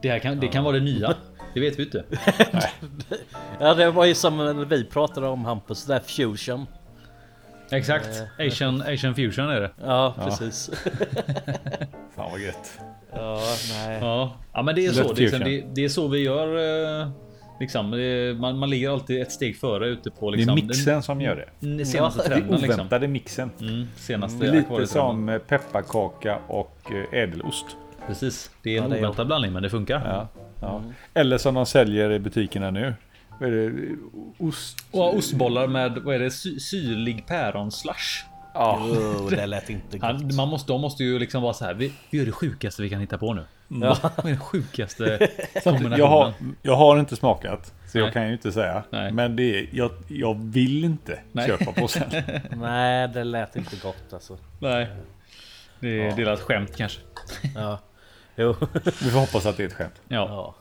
Det här kan, det kan vara det nya. Det vet vi inte. Ja, det var ju som när vi pratade om Hampus, det där fusion. Exakt. Asian, Asian fusion är det. Ja, precis. Fan vad gött. Ja, nej. Ja, ja men det är så. Det liksom, det, det är så vi gör. eh, Liksom, det, man, man ligger alltid ett steg före ute på Det liksom, är mixen som gör det. den, den senaste Ja, Det är trenden. Liksom. oväntade mixen. Mm, senaste Det är lite som eh, pepparkaka och eh, ädelost. Precis. Det är en Ja, det oväntad blandning men det funkar. Ja, ja. Eller som de säljer i butikerna nu. Vad är det? Ost? Och ostbollar med vad är det? Sy syrlig päronslash. Ja. Oh, det lät inte gott. Han, man måste, de måste ju liksom vara så här. Vi, vi gör det sjukaste vi kan hitta på nu. Ja. Vad är den sjukaste kombinationen? Jag har, jag har inte smakat. Så Nej. jag kan ju inte säga. Nej. Men det är, jag, jag vill inte Nej. köpa på sen. Nej, det lät inte gott alltså. Nej. Det är, är ett skämt kanske. Ja. Jo. Vi får hoppas att det är ett skämt. Ja, Ja.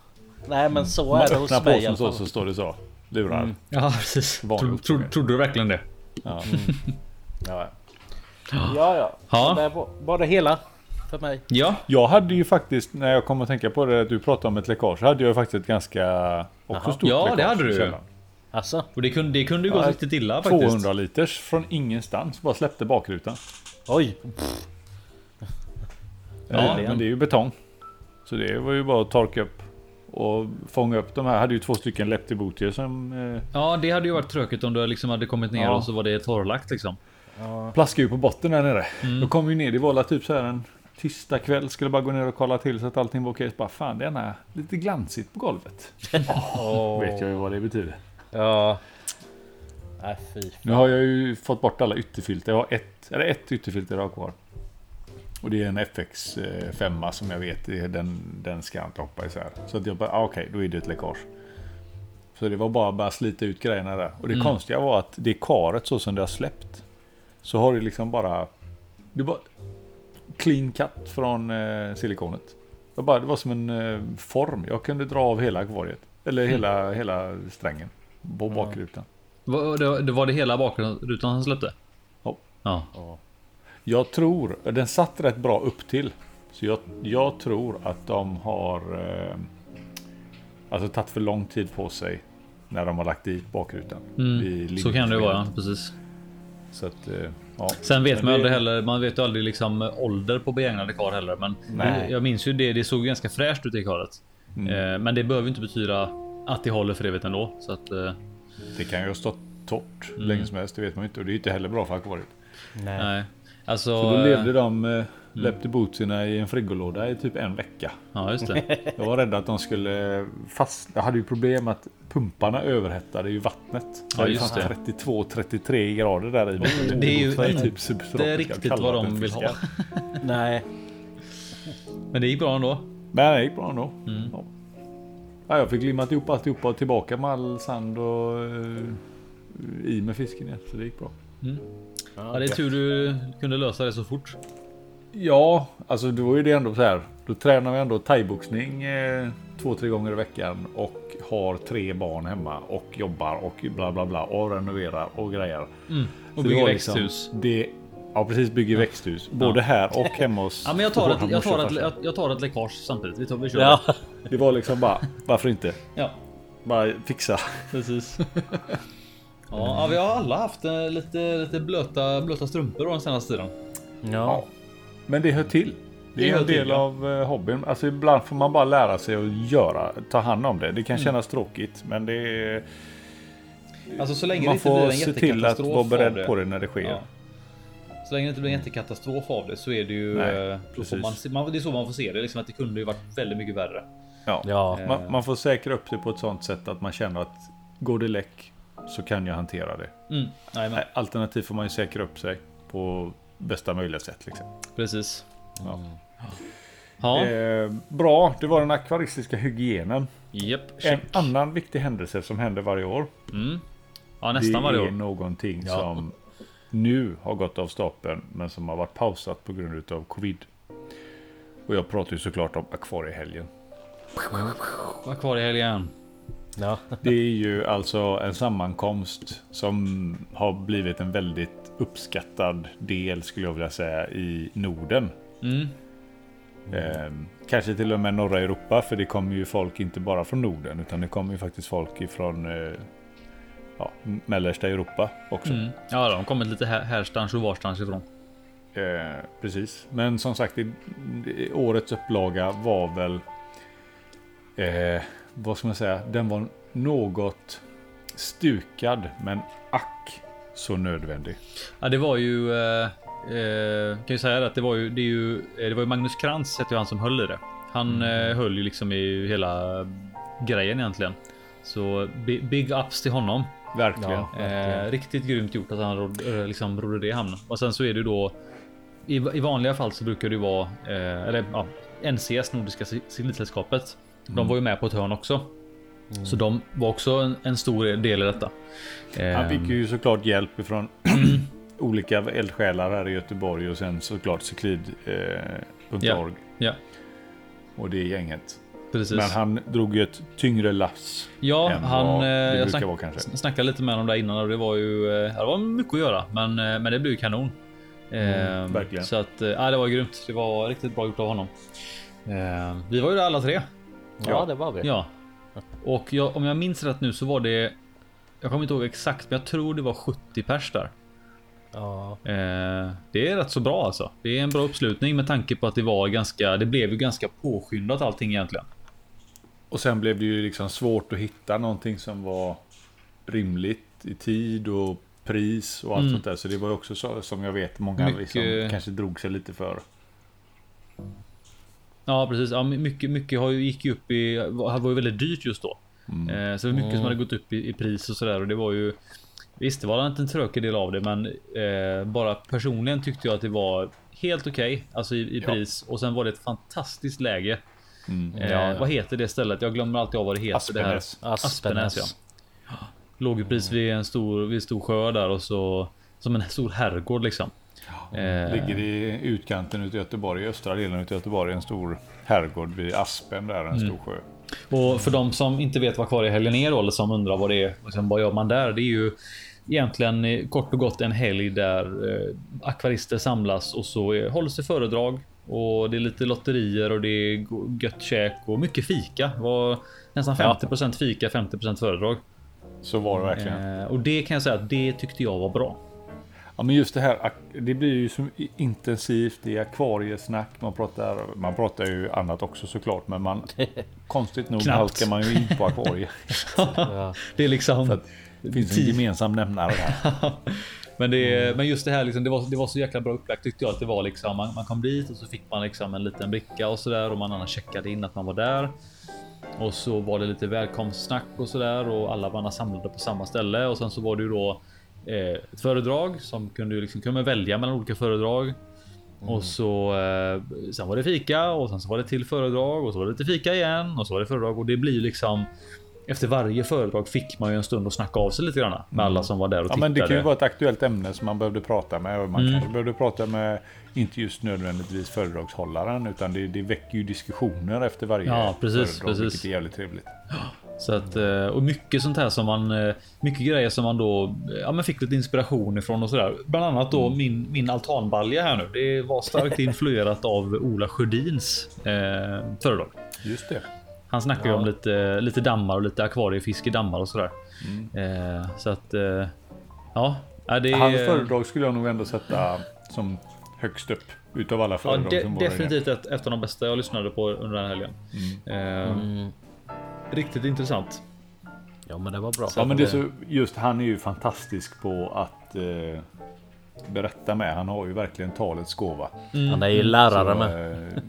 Nej, men så är man det hos öppnar mig i påsen alla så, så står det så. Lurar. ja precis. Tro, tro, trodde du verkligen det? Ja. Ja, ja. ja, ja. Ja. Det var, det hela för mig. Ja. Jag hade ju faktiskt, när jag kom att tänka på det, att du pratade om ett läckage. hade jag faktiskt ett ganska också Jaha. stort Ja, det läckage hade du i ju. källaren. Alltså, Och det kunde, det kunde ju gå Ja, riktigt illa faktiskt. 200 liters från ingenstans. Bara släppte bakrutan. oj. Ja, Verkligen. men det är ju betong. Så det var ju bara att torka upp och fånga upp de här. Hade ju två stycken leptibutier som eh, Ja, det hade ju varit tråkigt om du liksom hade kommit ner Ja. och så var det torrlagt liksom. plaskade ju på botten där nere. Mm. Då kom vi ner, det var typ så här en tisdag kväll. Skulle bara gå ner och kolla till så att allting var okej. Så bara fan det är ena lite glansigt på golvet. Åh. Vet jag ju vad det betyder. Ja. Fy. Nu har jag ju fått bort alla ytterfilter. Jag har ett, eller ett ytterfilter jag har kvar. Och det är en FX 5 som jag vet, den, den ska jag inte hoppa isär. Så att jag bara, ah, okej, då är det ett läckage. Så det var bara att bara slita ut grejerna där. Och det Mm. konstiga var att det karet så som det har släppt. Så har det liksom bara... Det var clean cut från eh, silikonet. Det var, bara, det var som en eh, form. Jag kunde dra av hela akvariet. Eller hela, hela strängen. På bakrutan. Var det, var det hela bakrutan som släppte? Ja. Ja. Jag tror, den satt rätt bra upp till. Så jag, jag tror att de har eh, alltså tagit för lång tid på sig när de har lagt dit bakrutan. Mm, Så kan det ju vara, precis. Så att, eh, ja. Sen vet Men man ju det- aldrig heller. Man vet ju aldrig liksom ålder på begagnade kar heller. Men Nej. jag minns ju det. Det såg ganska fräscht ut i karet. Mm. Eh, men det behöver inte betyda att det håller för evigt ändå. Så att eh, Det kan ju ha stått torrt Mm. länge som helst, det vet man ju inte. Och det är ju inte heller bra för akvariet. Nej. nej, alltså. Så då eh, levde de, eh, Läppte bootsarna i en frigolåda i typ en vecka. Ja, just det. Jag var rädd att de skulle fast. Jag hade ju problem att pumparna överhettade ju vattnet. Ja, just det. 32-33 grader där i. Det är ju Så inte typ subtropiska riktigt vad de vill ha. Nej. Men det gick bra ändå. Men det gick bra ändå. Mm. Ja. Ja, jag fick limmat ihop alltihopa och tillbaka med all sand och uh, i med fisken igen. Så det gick bra. Ja, det är tur du kunde lösa det så fort. Ja, alltså då är det ändå så här. Då tränar vi ändå thaiboxning eh, två, tre gånger i veckan och har tre barn hemma och jobbar och bla bla bla och renoverar och grejer. Mm. Så Och det bygger var växthus. Liksom, det, ja, precis. Bygger växthus. Både här och hemma hos Ja, men jag tar, ett, jag, tar ett, jag tar ett läckage samtidigt. Vi, tar, vi kör. Ja. Det var liksom bara, varför inte? ja, Bara fixa. precis. Ja, ja, vi har alla haft eh, lite, lite blöta, blöta strumpor den senaste tiden. Ja. Men det hör till. Det Det är en del till, ja. av eh, hobbyn. Alltså ibland får man bara lära sig att göra, ta hand om det. Det Mm. kan kännas tråkigt, men det är... Alltså så länge det Man inte blir får en se till att jättekatastrof vara beredd det. på det när det sker. Ja. Så länge det inte blir en jättekatastrof av det så är det ju... Nej, eh, får precis. man, man, det är så man får se det. Liksom att det kunde ju varit väldigt mycket värre. Ja. Ja. Man, man får säkra upp det på ett sånt sätt att man känner att går det läck så kan jag hantera det. Mm. Nej, Alternativt får man ju säkra upp sig på bästa möjliga sätt. Liksom. precis. Ja. Ja, Eh, bra, det var den akvaristiska hygienen. japp. En annan viktig händelse som händer varje år. Mm. Ja, nästan det varje är år. någonting Ja. som nu har gått av stapeln men som har varit pausat på grund av covid. Och jag pratar ju såklart om akvariehelgen. Var kvar i helgen. Ja. Det är ju alltså en sammankomst som har blivit en väldigt uppskattad del skulle jag vilja säga i Norden. Mm. Eh, kanske till och med norra Europa för det kommer ju folk inte bara från Norden utan det kommer ju faktiskt folk ifrån eh, ja, mellersta Europa också. Mm. Ja, de kommit lite här, härstans och varstans ifrån. Eh, precis, men som sagt, det, det, årets upplaga var väl... Eh, vad ska man säga? Den var något stukad, men ack så nödvändig. Ja, det var ju... Eh, eh, kan ju säga att det var ju, det ju, eh, det var ju Magnus Krantz hette ju han som höll i det. Han eh, höll ju liksom i hela grejen egentligen. Så bi- big ups till honom. Verkligen. Ja. Eh, riktigt grymt gjort att han rod, eh, liksom rodde det i hamn. Och sen så är det ju då i, i vanliga fall så brukar det vara eller ja, NCS Nordiska De var ju med på ett hörn också. Så de var också en, en stor del i detta. Han Eh, fick ju såklart hjälp ifrån olika eldsjälar här i Göteborg och sen såklart cyklid.org Ja. Ja, och det gänget. precis. Men han drog ju ett tyngre lass. ja, han. Eh, jag snack, vara snackade lite med honom där innan och det var ju. Eh, det var mycket att göra, men, eh, men det blev ju kanon. Eh, verkligen. Så att eh, ja, det var grymt. Det var riktigt bra gjort av honom. Eh, vi var ju där alla tre. Ja, det var vi. Ja, och jag, om jag minns rätt nu så var det. Jag kommer inte ihåg exakt, men jag tror det var 70 pers där. Ja. Eh, det är rätt så bra alltså. Det är en bra uppslutning med tanke på att det var ganska. Det blev ju ganska påskyndat allting egentligen. Och sen blev det ju liksom svårt att hitta någonting som var rimligt i tid och pris och allt Mm. sånt där. Så det var ju också så, som jag vet många Mycket- liksom kanske drog sig lite för. Ja, precis. Ja, mycket, mycket har ju gick ju upp i. var ju väldigt dyrt just då. Mm. Eh, så det var mycket som hade gått upp i, i pris och sådär och det var ju. Visst, det var inte en tråkig del av det, men eh, bara personligen tyckte jag att det var helt okej, alltså i, i Ja. pris och sen var det ett fantastiskt läge. Mm. Eh, Ja, ja. Vad heter det stället? Jag glömmer alltid av vad det heter. Det här. Aspenäs. Aspenäs, ja. Låg ju precis vid en stor, vid en stor sjö där och så som en stor herrgård liksom. Eh, Ligger i utkanten utav Göteborg, i östra delen utav Göteborg, en stor herrgård vid Aspen där, en Mm. stor sjö. Och för de som inte vet vad kvar i helgen är eller som undrar vad det är, liksom, vad gör man där? Det är ju egentligen eh, kort och gott en helg där eh, akvarister samlas och så eh, hålls det föredrag och det är lite lotterier och det är gött käk och mycket fika. Det var nästan 50% fika, 50% föredrag. Så var det verkligen. Eh, och det kan jag säga att det tyckte jag var bra. Ja men just det här, det blir ju så intensivt, det är akvariesnack, man pratar, man pratar ju annat också såklart, men man konstigt nog halkar man ju in på akvarier. Ja. Det är liksom. Så att Det finns en gemensam nämnare där. Men, det, men just det här liksom, det, var, det var så jäkla bra upplagt tyckte jag att det var liksom. Man, man kom dit och så fick man liksom en liten bricka och så där och man checkade in att man var där. Och så var det lite välkomstsnack och så där och alla var samlade på samma ställe och sen så var det ju då eh, ett föredrag som kunde liksom kunde välja mellan olika föredrag. Och så eh, sen var det fika och sen så var det till föredrag och så var det lite fika igen och så var det föredrag och det blir liksom efter varje föredrag fick man ju en stund att snacka av sig lite grann med alla som var där och Ja, tittade. men det kan ju vara ett aktuellt ämne som man behövde prata med. Man Mm. kanske behövde prata med, inte just nödvändigtvis föredragshållaren, utan det, det väcker ju diskussioner efter varje Ja, precis, föredrag, precis. vilket är jävligt trevligt. Så att, eh, och mycket sånt här som man, eh, mycket grejer som man då eh, ja, men fick lite inspiration ifrån och sådär. Bland annat då Mm. min, min altanbalja här nu. Det var starkt influerat av Ola Sjödins eh, föredrag. Just det. Han snackar ju om lite, lite dammar och lite akvariefisk i dammar och sådär. Mm. Eh, så att eh, ja, ja, det Hans föredrag skulle jag nog ändå sätta som högst upp utav alla Ja, föredrag de, som var där inne. definitivt ett, ett av de bästa jag lyssnade på under den här helgen. Eh, Mm. Riktigt intressant. Ja men det var bra. Ja, men det är så, just han är ju fantastisk på att eh, berätta med. Han har ju verkligen talets gåva. Han är ju lärare Så, med. eh,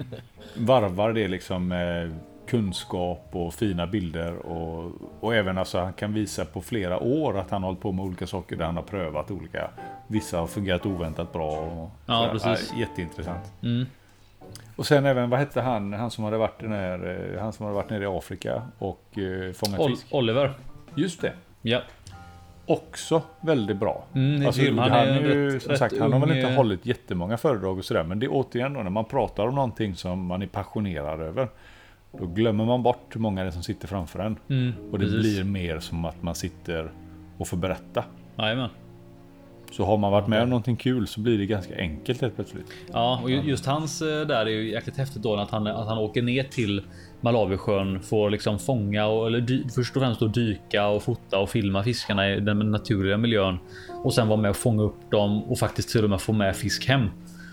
varvar det liksom med kunskap och fina bilder och, och även alltså han kan visa på flera år att han har hållit på med olika saker där han har prövat olika. Vissa har fungerat oväntat bra. Och Ja, precis. Ja, jätteintressant. Mm. Och sen även, vad hette han, han som hade varit, den här, eh, han som hade varit nere i Afrika och eh, fångat Ol- fisk. Oliver. Just det. Ja. Också väldigt bra. Mm, Alltså, han, Han är ju, rätt- som rätt sagt, han har väl inte eh, hållit jättemånga föredrag och sådär. Men det är återigen då, när man pratar om någonting som man är passionerad över. Då glömmer man bort hur många det är som sitter framför en. Mm, Och det precis. blir mer som att man sitter och får berätta. Jajamän. Så har man varit med om någonting kul så blir det ganska enkelt helt plötsligt. Ja, och ju- just hans eh, där är ju jäkligt häftigt då att han, att han åker ner till Malawisjön, får liksom fånga och eller dy, först och främst då dyka och fota och filma fiskarna i den naturliga miljön och sen vara med och fånga upp dem och faktiskt till och med få med fisk hem.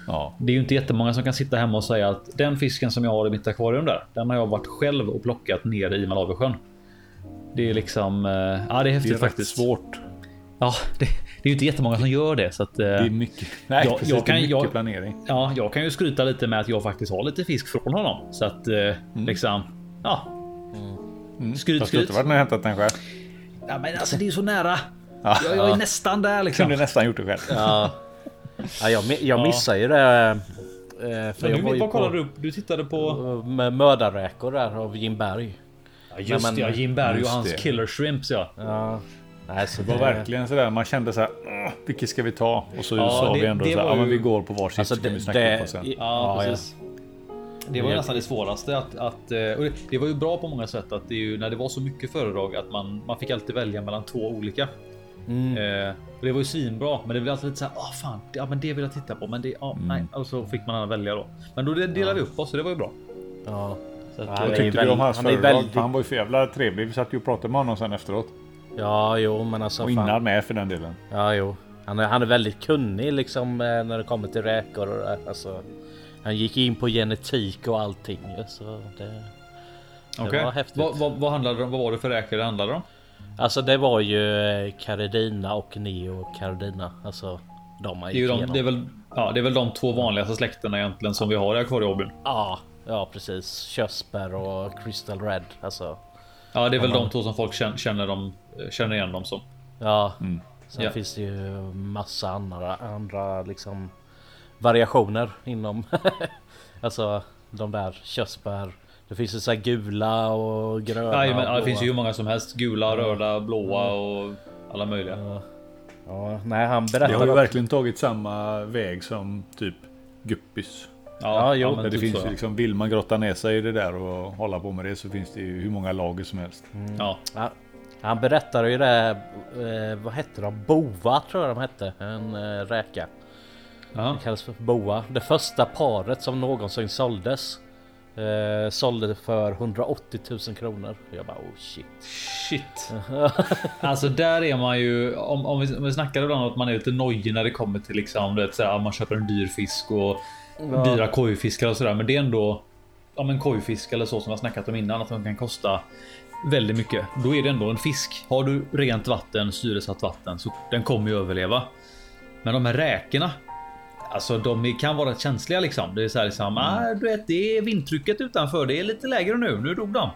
Ja, Det är ju inte jättemånga som kan sitta hemma och säga att den fisken som jag har i mitt akvarium där, den har jag varit själv och plockat ner i Malawisjön. Det är liksom, eh, ja det är häftigt det är faktiskt. svårt. Ja, det, det är ju inte jättemånga som gör det så att. eh, Det är mycket, nej, jag- precis, jag det är kan- mycket jag- planering. Ja, jag kan ju skryta lite med att jag faktiskt har lite fisk från honom så att eh, liksom. Ja, Mm. Skryt, Fast du har inte skryt. varit med och hämtat den själv. ja, men alltså det är ju så nära. Ja, Jag, jag är nästan där liksom. kunde nästan gjort det själv. Ja. Ja, jag, jag Ja. missade ju det. eh, För Men jag du, var ju på, du upp? Du tittade på? med mördarräkor där av Jim Berg. Ja, just men- det, ja, Jim Berg och hans det. killer shrimps ja. Ja. Nej, så Det var verkligen sådär, man kände såhär, "Åh, vilket ska vi ta? Och så Ja, sa det- vi ändå det såhär, var ja men ju- vi går på varsitt Alltså så kan vi snacka det, på sen. Ja, ja, precis. Det var ju nästan det svåraste att, att eh, och det, det var ju bra på många sätt att det ju när det var så mycket föredrag att man, man fick alltid välja mellan två olika. Mm. Eh, och det var ju svinbra, men det blev alltid lite så här, ah fan, det- ja men det vill jag titta på, men det, ja Mm. nej, och så fick man välja då. Men då delade vi upp oss, så det var ju bra. Ja. Så att, Ja, Vad tyckte du väldigt- om hans han är föredrag? väldigt- För Han var ju för jävla trevlig. Vi satt ju och pratade med honom sen efteråt. Ja, jo, men alltså. Och fan. innan med för den delen. Ja, jo. Han är, han är väldigt kunnig liksom eh, när det kommer till räkor och det. Alltså, han gick in på genetik och allting. Så det, det Okej. var häftigt. Vad, vad, vad handlade det om? Vad var det för räkor det handlade om? Alltså det var ju eh, Caridina och Neo Caridina. Alltså de man Det är, gick de, det, är väl, ja, det är väl de två vanligaste släkterna egentligen som vi har i akvariehobbyn. Ja, ja precis. Körsbär och Crystal Red. Alltså Ja, det är väl de två som folk känner, känner, dem, känner igen dem som. ja. Mm. Sen Ja. finns det ju massa andra, andra liksom variationer inom alltså de där körsbär. Det finns ju så här gula och gröna. Ja, men, och ja, det finns ju hur många som helst. Gula, röda, blåa och alla möjliga. Ja. Ja, nej han Det har ju berättade. verkligen tagit samma väg som typ guppys. Ja, jo, men det typ finns så. ju liksom, vill man grotta ner sig i det där och hålla på med det så finns det ju hur många lager som helst. Ja, Ja, han berättade ju det. Eh, vad hette de? Bova tror jag de hette. En eh, räka. ja. Det kallas för boa. Det första paret som någonsin såldes. Eh, sålde för 180 000 kronor. Jag bara oh shit. Shit. Alltså där är man ju om, om, vi, om vi snackar ibland om att man är lite nojig när det kommer till liksom vet, så här, man köper en dyr fisk och Ja. dyra kojfiskar och sådär. Men det är ändå ja, men kojfisk eller så som jag snackat om innan att de kan kosta väldigt mycket, då är det ändå en fisk. Har du rent vatten, syresatt vatten, så den kommer ju överleva. Men de här räkorna, alltså de kan vara känsliga liksom. Det är så här liksom, ah, du vet, det är vindtrycket utanför. Det är lite lägre nu. Nu dog de.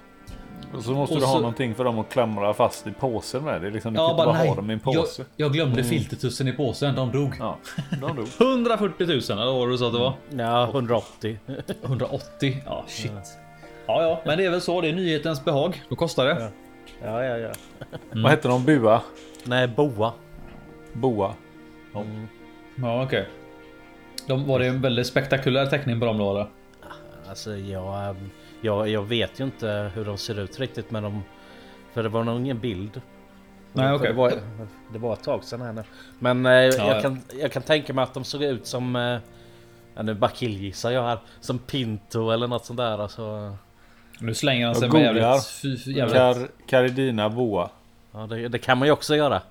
Och så måste Och du ha så- någonting för dem att klamra fast i påsen med. Det är liksom, du Ja, kan inte bara bara nej. ha dem i en Jag, påse. jag glömde filtertussen i påsen. De dog. Ja, de dog. 140 000 eller vad var det du sa att det var? Ja, 180. 180? Ja, shit. Ja, ja, men det är väl så. Det är nyhetens behag. Då kostar det. Ja, ja, ja. Vad hette de? Bua? Nej, boa. Boa? Ja, okej. De, var det en väldigt spektakulär teckning på dem då eller? Alltså jag, ehm, jag, jag vet ju inte hur de ser ut riktigt men de... För det var nog ingen bild. Nej, okej. Det var, det var ett tag sedan här nu. Men eh, jag, ja. Kan, jag kan tänka mig att de såg ut som... Eh, ja, nu bara killgissar jag här. Som Pinto eller något sånt där. Alltså, Nu slänger han sig med jävligt... Jävligt. Car Caridina boa. ja, det, det kan man ju också göra.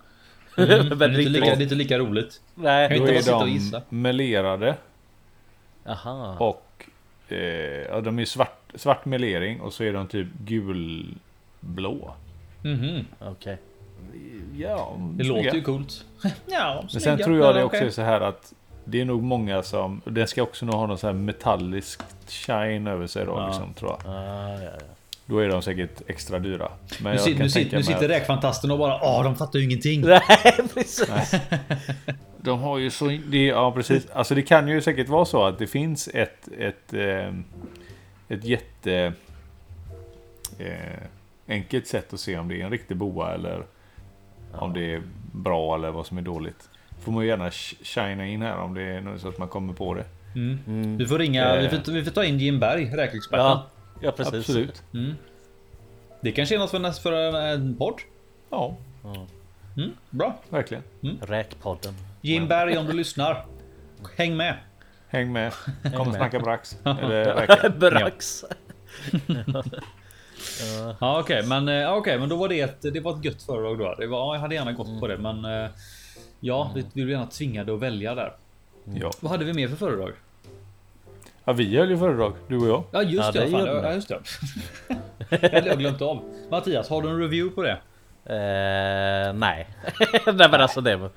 Mm, Men det, är inte lika, det är inte lika roligt. Nej. Kan Då inte bara är de melerade Aha. och eh, ja, de är svart, svart melering och så är de typ gulblå. Mhm. Okej. Ja, Det låter ju coolt. ja, Men sen tror jag det också är så här att det är nog många som, den ska också nog ha någon så här metallisk shine över sig då Ja. liksom, tror jag. Ah, ja, ja. Då är de säkert extra dyra. Men Nu, jag sit, kan nu, sit, nu sitter att räkfantasten och bara Åh, de fattar ju ingenting. Nej, precis. de har ju så, det, ja precis. Alltså det kan ju säkert vara så att det finns ett, ett, eh, ett jätte eh, enkelt sätt att se om det är en riktig boa eller om det är bra eller vad som är dåligt. Får man ju gärna sh- shina in här om det är något så att man kommer på det. Mm. Mm. Vi får ringa, Eh. vi, får, vi får ta in Jim Berg, räkexperten. Ja, ja, precis. Absolut. Mm. Det kanske är något för, nästa- för en, en podd. Ja, Mm. Bra. verkligen. Räkpodden. Jim Berg om du lyssnar. Häng med. Häng med. Kom och med. snacka brax. Eller räka. Brax. Ja okej men, eh, okej, men då var det ett, det var ett gött föredrag då. Det var, ja, jag hade gärna gått på det men eh, Ja, vi vi blev gärna tvingade att välja där. Ja. Vad hade vi mer för föredrag? ja, vi höll ju föredrag, du och jag. Ja just Ja, det, fan, gjorde ja, just det. det hade jag glömt av. Mattias, har du en review på det? Eh, nej. nej men alltså det var...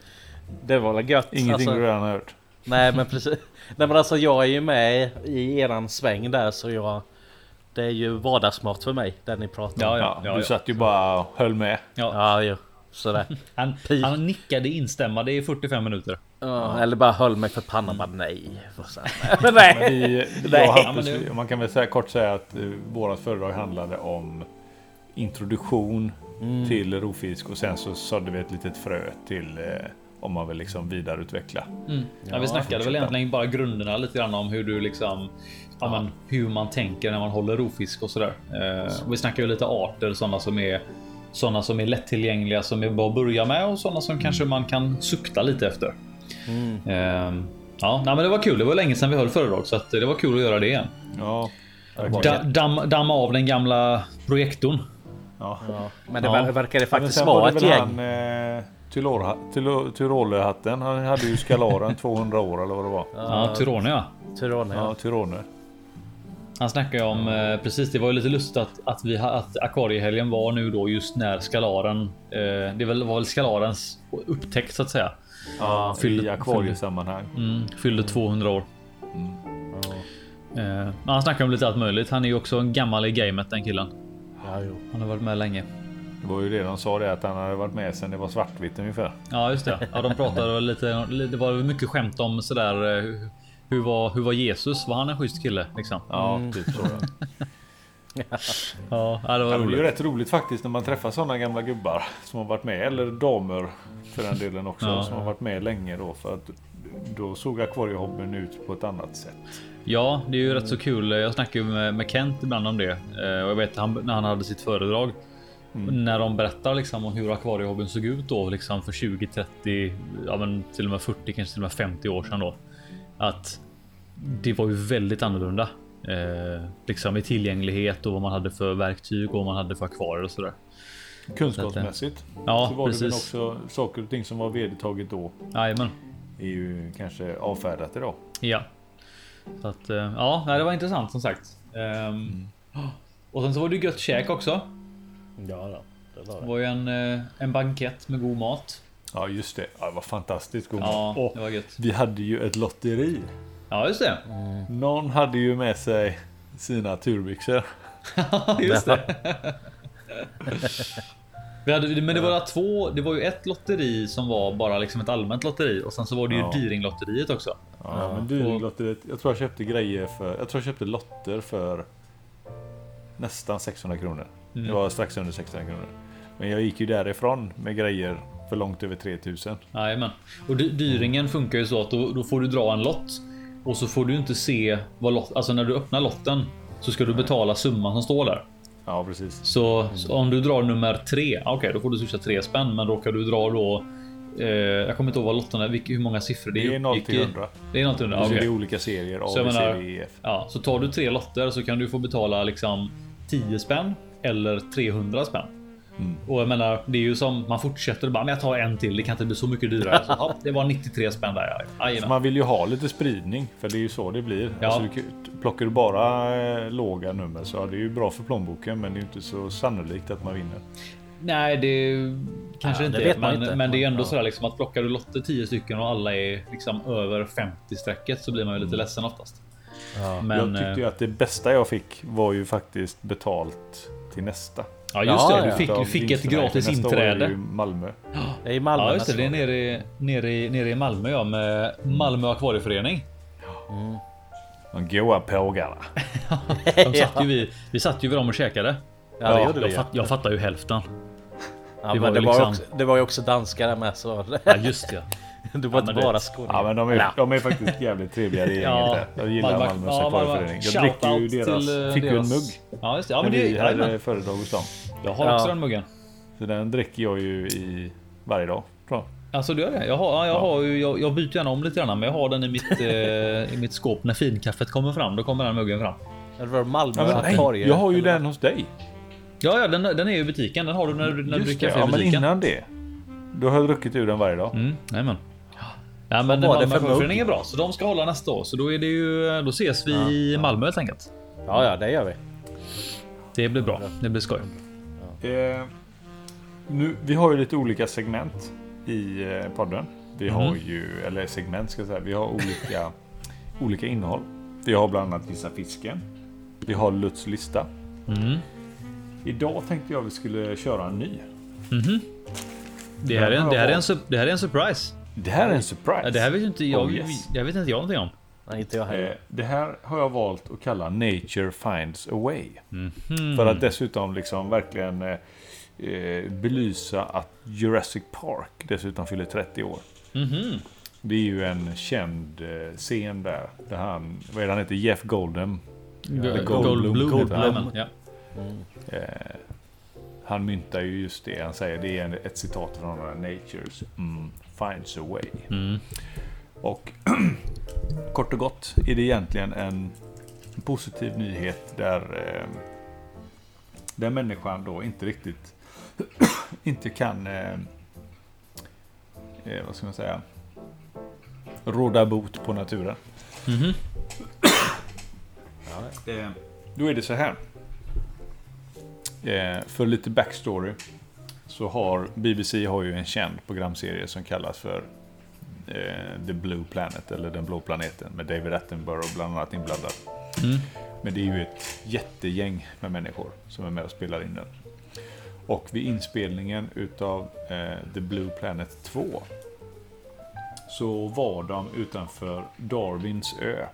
Det var väl gött. Ingenting alltså, du redan har hört. Nej men precis. Nej men alltså jag är ju med i eran sväng där så jag... Det är ju vardagsmat för mig, det ni pratar om. Ja, Ja, du satt ju bara och höll med. Ja, Ja. Sådär. han, han nickade instämmande i 45 minuter. Ja, eller bara höll mig för pannan bara nej. Sen, vi, Ja, man kan väl säga, kort säga att uh, vårat föredrag handlade om introduktion till rovfisk och sen så sådde vi ett litet frö till eh, om man vill liksom vidareutveckla. Mm. Ja, vi snackade väl egentligen bara grunderna lite grann om hur du liksom ja, men, hur man tänker när man håller rovfisk och sådär. Eh, och vi snackar ju lite arter, sådana som är sådana som är lättillgängliga som är bra att börja med och sådana som kanske man kan sukta lite efter. Eh, ja, nej, men det var kul. Det var länge sedan vi höll föredrag så att det var kul att göra det igen. Ja, Da, damm, damma av den gamla projektorn. ja. Ja, men det Ja. ver- verkar det faktiskt vara ett gäng. han eh, Tyrolhatten. Han hade ju skalaren 200 år eller vad det var. Ja, Tyrone ja. Tyrone, ja. Tyrone. Han snackar ju om eh, precis. Det var ju lite lustigt att, att vi att akvariehelgen var nu då just när skalaren. Eh, det var väl skalarens upptäckt så att säga. Ja, fyllde- I akvariesammanhang. Mm, fyllde 200 år. Eh, han snackar om lite allt möjligt. Han är ju också en gammal i gamet den killen. ja, jo. Han har varit med länge. Det var ju det de sa det att han hade varit med sen det var svartvitt ungefär. Ja, just det. Ja, de pratade lite. Det var mycket skämt om sådär. Hur- var, hur var Jesus? Var han en schysst kille? Liksom? Ja, typ så. Ja, ja, det Ja, var men det är roligt. rätt roligt faktiskt när man träffar sådana gamla gubbar som har varit med. Eller damer för den delen också. Ja. Som har varit med länge då. För att då såg akvariehobbyn ut på ett annat sätt. Ja, det är ju rätt så kul. Jag snackar ju med, med Kent ibland om det. Eh, Och jag vet han, när han hade sitt föredrag. När de berättar liksom om hur akvariehobbyn såg ut då liksom för 20, 30, ja men till och med 40, kanske till och med 50 år sedan då. Att det var ju väldigt annorlunda. Eh, liksom i tillgänglighet och vad man hade för verktyg och vad man hade för akvarier och sådär. Kunskapsmässigt. Ja, så var det väl precis. också saker och ting som var vedertaget då. Jajamän. Är ju kanske avfärdat idag. Ja. Så att, eh, ja, det var intressant som sagt. Ehm, Och sen så var det ju gött käk också. Ja, då, det var Det det. var ju en, eh, en bankett med god mat. Ja, just det. Ja, det var fantastiskt god Ja, mat. Det var gött. vi hade ju ett lotteri. Ja, just det. Någon hade ju med sig sina turbyxor. just det. Vi hade, men det var två. Det var ju ett lotteri som var bara liksom ett allmänt lotteri och sen så var det ju Ja. Dyringlotteriet också. Ja, men Dyringlotteriet. Jag tror jag köpte grejer för... Jag tror jag köpte lotter för nästan 600 kronor. Mm. Det var strax under 600 kronor. Men jag gick ju därifrån med grejer för långt över 3000. Jajamän. Och dy- dyringen funkar ju så att då, då får du dra en lott och så får du inte se vad lott, alltså när du öppnar lotten så ska du betala summan som står där. Ja, precis. Så, så om du drar nummer tre, okej, då får du swisha tre spänn, men råkar du dra då eh, jag kommer inte ihåg vad lotterna hur många siffror det är. Det är 0 till Vilka- 100. Det är 0 till 100, Så okej. det är olika serier. A, Så B, C, D, E, F. Ja, så tar du tre lotter så kan du få betala liksom 10 spänn eller 300 spänn. Mm. Och jag menar, det är ju som man fortsätter bara, men jag tar en till. Det kan inte bli så mycket dyrare. Så, ja, det var 93 spänn där. Ja. Så Jajamän. man vill ju ha lite spridning. För det är ju så det blir. Ja. Alltså, du, plockar du bara eh, låga nummer så är det ju bra för plånboken. Men det är ju inte så sannolikt att man vinner. Nej, det kanske Ja, inte det är, men, inte. men det är ändå Ja. sådär liksom att plockar du lotter 10 stycken och alla är liksom över 50 strecket så blir man ju lite ledsen oftast. Ja. Men jag tyckte ju eh, att det bästa jag fick var ju faktiskt betalt till nästa. Ja, just Ja, det. Du ja. fick, Utav du fick ett gratis år inträde. ju Malmö. Det är i Malmö Ja, just det. Det är nere i, nere i, nere i Malmö, ja, med Malmö akvarieförening. De goa pågarna. De satt ju vi, vi satt ju vid dem och käkade. Ja, det Ja, gjorde vi Jag, ju. fatt, jag fattar ju hälften. Ja, det var det, var liksom- också, det var ju också danskar där med så Ja, just det. Det var inte men bara Ja skåningar. men de är, Ja. de är faktiskt jävligt trevliga det gänget Ja. Jag gillar Malmö- Malmös ja. Jag dricker ju deras... till, eh, fick ju en deras- mugg. Ja, just det. Ja, men det, vi hade föredrag hos dem. jag har Ja. också den muggen. Så den dricker jag ju i varje dag. Tror jag. Alltså du gör det? Jag, har, ja, jag, Ja. har ju, jag, jag byter gärna om lite grann, men jag har den i mitt, eh, i mitt skåp. När finkaffet kommer fram, då kommer den muggen fram. Det var Malmö Ja, men, nej, jag har ju eller? den hos dig. Ja, ja den, den är ju i butiken. Den har du när, du- när du dricker kaffe ja, i men butiken. innan det. Då har druckit ur den varje dag. Mm, jajamän. Ja, men Vad var det Malmö för mugg? akvarieförening är bra, så de ska hålla nästa år. Så då är det ju, då ses vi i Malmö helt enkelt. Ja, ja, det gör vi. Det blir bra. Det blir skoj. Eh, nu, vi har ju lite olika segment i eh, podden. Vi har Mhm. ju, eller segment ska jag säga, vi har olika, olika innehåll. Vi har bland annat Gissa Fisken. Vi har Lutz lista. Mm. Idag tänkte jag vi skulle köra en ny. Mhm. Det här, är en, det, här är en, det här är en surprise. Det här är en surprise. Ja, det här vet inte jag. Oh, yes. Jag vet inte jag någonting om. Nej, inte jag heller. Eh, det här har jag valt att kalla Nature finds a way. Mhm. För att dessutom liksom verkligen eh, eh, belysa att Jurassic Park dessutom fyller 30 år. Mhm. Det är ju en känd eh, scen där. Där han, vad är det han heter? Jeff Golden. Goldblum. Goldblum Goldblum. han. Ja. Eh, han myntar ju just det. Han säger det är ett citat från Natures mm, finds a way. Mm. Och kort och gott är det egentligen en positiv nyhet där, eh, där människan då inte riktigt inte kan eh, eh, vad ska man säga råda bot på naturen. Mhm. Eh, då är det så här. Eh, för lite backstory så har BBC har ju en känd programserie som kallas för eh, The Blue Planet eller Den blå planeten med David Attenborough bland annat inblandad. Mm. Men det är ju ett jättegäng med människor som är med och spelar in den. Och vid inspelningen utav eh, The Blue Planet 2 så var de utanför Darwins ö.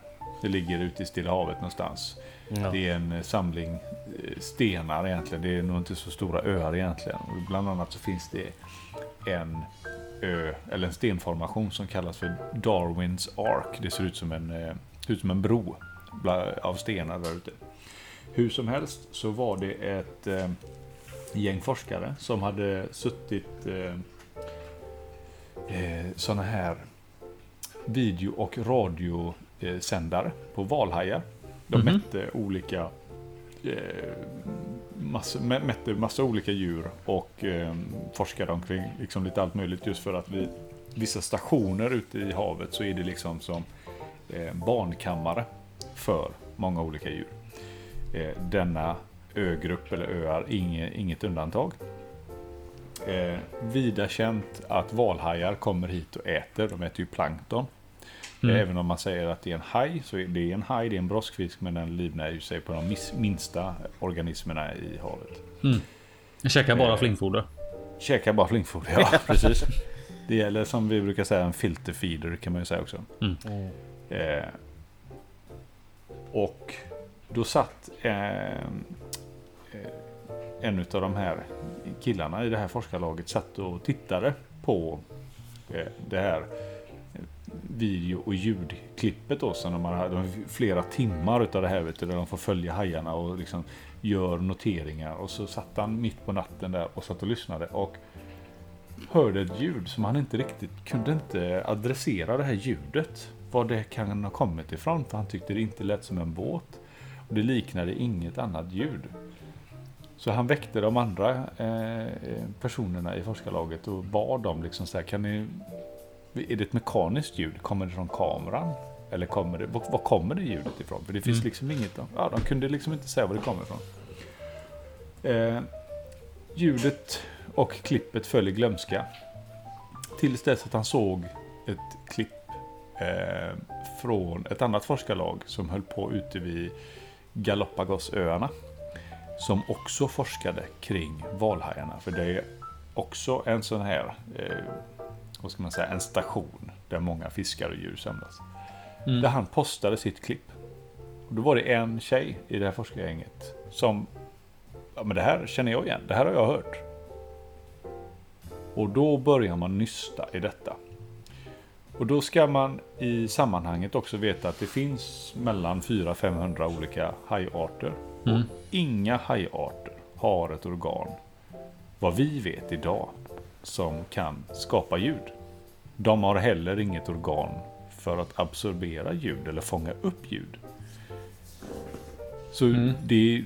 Det ligger ute i Stilla havet någonstans. Ja. Det är en eh, samling eh, stenar egentligen. Det är nog inte så stora öar egentligen. Och Bland annat så finns det en ö, eller en stenformation som kallas för Darwins Ark. Det ser ut som en, eh, ut som en bro av stenar där ute. Hur som helst så var det ett eh, gäng forskare som hade suttit eh, eh, sådana här video och radiosändare på valhajar. De Mhm. mätte olika eh, massa, mä- mätte massa olika djur och eh, forskade omkring liksom lite allt möjligt just för att vid vissa stationer ute i havet så är det liksom som eh, barnkammare för många olika djur. Eh, denna ögrupp eller öar, inget, inget undantag. Eh, vida känt att valhajar kommer hit och äter. De äter ju plankton. Mm. Även om man säger att det är en haj, så är det en haj, det är en broskfisk, men den livnär ju sig på de minsta organismerna i havet. Jag käkar bara Eh. flingfoder. Käkar bara flingfoder, ja precis. Det gäller som vi brukar säga en filterfeeder kan man ju säga också. Mm. Eh, och då satt eh, eh, en av de här killarna i det här forskarlaget satt och tittade på eh, det här video och ljudklippet då som de har, de har flera timmar utav det här vet du, där de får följa hajarna och liksom gör noteringar och så satt han mitt på natten där och satt och lyssnade och hörde ett ljud som han inte riktigt kunde inte adressera det här ljudet. Var det kan ha kommit ifrån för han tyckte det inte lät som en båt. Och det liknade inget annat ljud. Så han väckte de andra eh, eh personerna i forskarlaget och bad dem liksom så här, kan ni... Är det ett mekaniskt ljud? Kommer det från kameran? Eller kommer det, var, kommer det ljudet ifrån? För det finns liksom inget... Ja, de kunde liksom inte säga var det kommer ifrån. Eh, ljudet och klippet föll i glömska. Tills dess att han såg ett klipp eh, från ett annat forskarlag som höll på ute vid Galapagosöarna. Som också forskade kring valhajarna. För det är också en sån här, eh, vad ska man säga, en station där många fiskar och djur samlas. Mm. Där han postade sitt klipp. Och då var det en tjej i det här forskargänget som, ja men det här känner jag igen, det här har jag hört. Och då börjar man nysta i detta. Och då ska man i sammanhanget också veta att det finns mellan 400-500 olika hajarter. Mm. Och inga hajarter har ett organ, vad vi vet idag, som kan skapa ljud. De har heller inget organ för att absorbera ljud eller fånga upp ljud. Så Mm. det,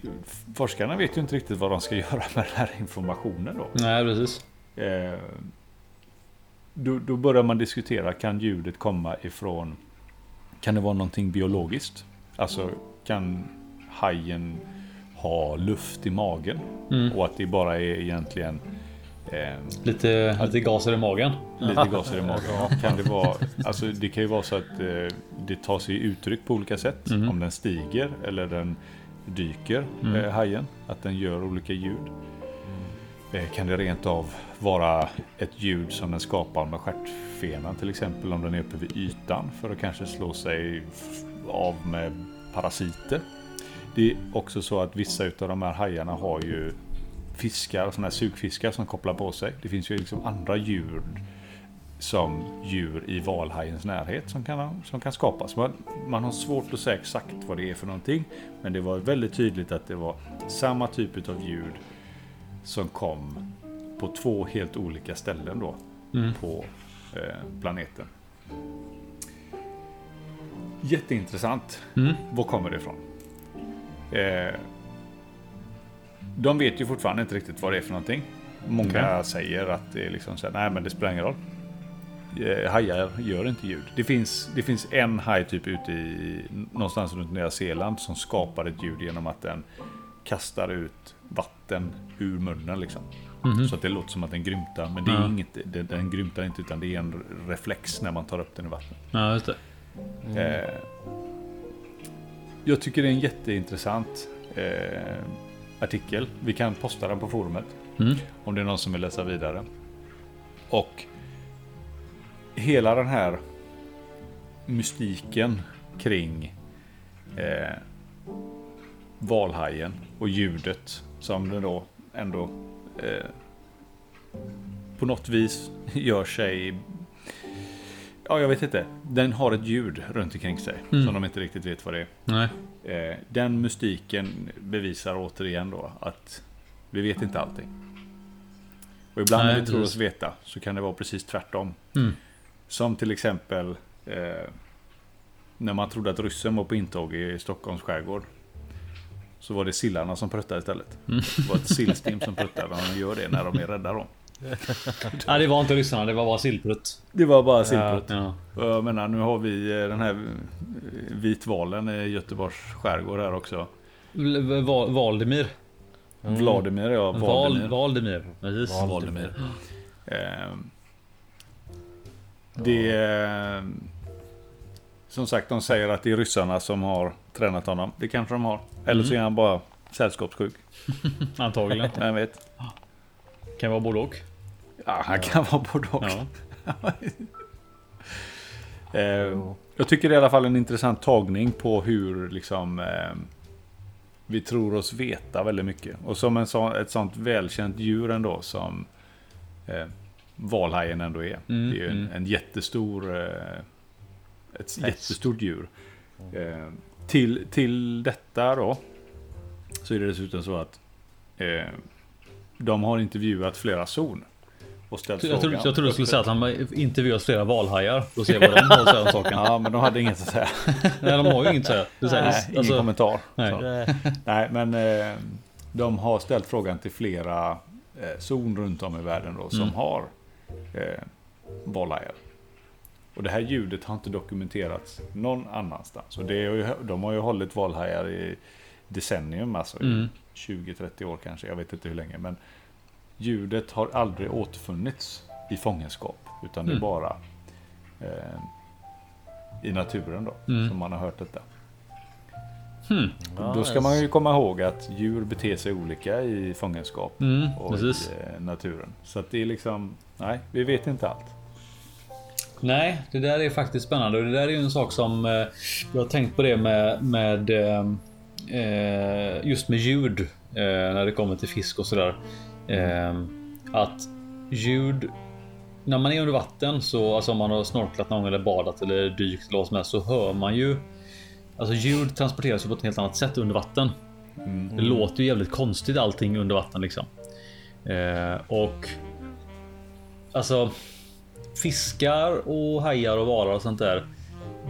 forskarna vet ju inte riktigt vad de ska göra med den här informationen då. Nej, precis. Eh, då, då börjar man diskutera, kan ljudet komma ifrån, kan det vara någonting biologiskt? Alltså, kan hajen ha luft i magen? Mm. Och att det bara är egentligen Lite, lite gaser i magen. lite gaser i magen. Kan det vara, alltså det kan ju vara så att eh, det tar sig uttryck på olika sätt. Mm. Om den stiger eller den dyker, Mm. eh, hajen. Att den gör olika ljud. Eh, kan det rent av vara ett ljud som den skapar med stjärtfenan till exempel om den är uppe vid ytan för att kanske slå sig av med parasiter. Det är också så att vissa av de här hajarna har ju fiskar, sådana här sugfiskar som kopplar på sig. Det finns ju liksom andra djur som djur i valhajens närhet som kan, som kan skapas. Man, man har svårt att säga exakt vad det är för någonting. Men det var väldigt tydligt att det var samma typ av ljud som kom på två helt olika ställen då Mm. på eh, planeten. Jätteintressant. Mm. Var kommer det ifrån? Eh, de vet ju fortfarande inte riktigt vad det är för någonting. Många Okej. säger att det är liksom så här, nej men det spelar ingen roll. Eh, hajar gör inte ljud. Det finns, det finns en haj typ ute i någonstans runt Nya Zeeland som skapar ett ljud genom att den kastar ut vatten ur munnen liksom. Mhm. Så att det låter som att den grymtar. Men det är Ja. inget, den, den grymtar inte utan det är en reflex när man tar upp den i vattnet. Ja, just det. Eh, jag tycker det är en jätteintressant eh, artikel. Vi kan posta den på forumet. Mm. Om det är någon som vill läsa vidare. Och hela den här mystiken kring eh, valhajen och ljudet som det då ändå eh, på något vis gör sig Ja, jag vet inte. Den har ett ljud runt omkring sig Mm. som de inte riktigt vet vad det är. Nej. Eh, den mystiken bevisar återigen då att vi vet inte allting. Och ibland Nej, när vi tror oss veta så kan det vara precis tvärtom. Mm. Som till exempel eh, när man trodde att ryssen var på intåg i Stockholms skärgård. Så var det sillarna som pruttade istället. Mm. Det var ett sillstim som pruttade. och De gör det när de är rädda då. Ja, det var inte ryssarna, det var bara sillprutt. Det var bara sillprutt. Ja. Och Jag menar, nu har vi eh, den här eh, vitvalen i Göteborgs skärgård här också. L- Val- Valdemir. Vladimir, ja. Val, Valdemir. Valdemir. Precis. Valdemir. Ehm, det är... Som sagt, de säger att det är ryssarna som har tränat honom. Det kanske de har. Eller så är han bara sällskapssjuk. Antagligen. Vem vet? Kan vara både och. Ja, han kan vara både och. Ja. Ehm, jag tycker det är i alla fall en intressant tagning på hur liksom ehm, vi tror oss veta väldigt mycket. Och som en så, ett sånt välkänt djur ändå som eh, valhajen ändå är. Mm, det är ju en, mm. en jättestor eh, ett jättestort djur. Eh, till, till detta då så är det dessutom så att eh, de har intervjuat flera zon och ställt Jag frågan. jag trodde du skulle säga att han intervjuat flera valhajar och se vad de har att säga om saken. Ja, men de hade inget att säga. Nej, de har ju inget att säga. Nej, ingen alltså, kommentar. nej. Så. Nej, men eh, de har ställt frågan till flera eh, zon runt om i världen då, som Mm. har eh, valhajar. Och det här ljudet har inte dokumenterats någon annanstans. Och det är ju, de har ju hållit valhajar i decennium, alltså Mm. I 20-30 år kanske. Jag vet inte hur länge. Men ljudet har aldrig återfunnits i fångenskap. Utan det är Mm. bara eh, i naturen då, Mm. som man har hört detta. Hmm. Då ska man ju komma ihåg att djur beter sig olika i fångenskap Mm, och precis. i eh, naturen. Så att det är liksom, nej, vi vet inte allt. Nej, det där är faktiskt spännande och det där är ju en sak som eh, jag har tänkt på det med, med eh, just med ljud eh, när det kommer till fisk och sådär. Eh, att ljud när man är under vatten så alltså om man har snorklat någon gång eller badat eller dykt eller vad som helst så hör man ju Alltså ljud transporteras ju på ett helt annat sätt under vatten. Det låter ju jävligt konstigt allting under vatten liksom. Eh, och alltså fiskar och hajar och valar och sånt där.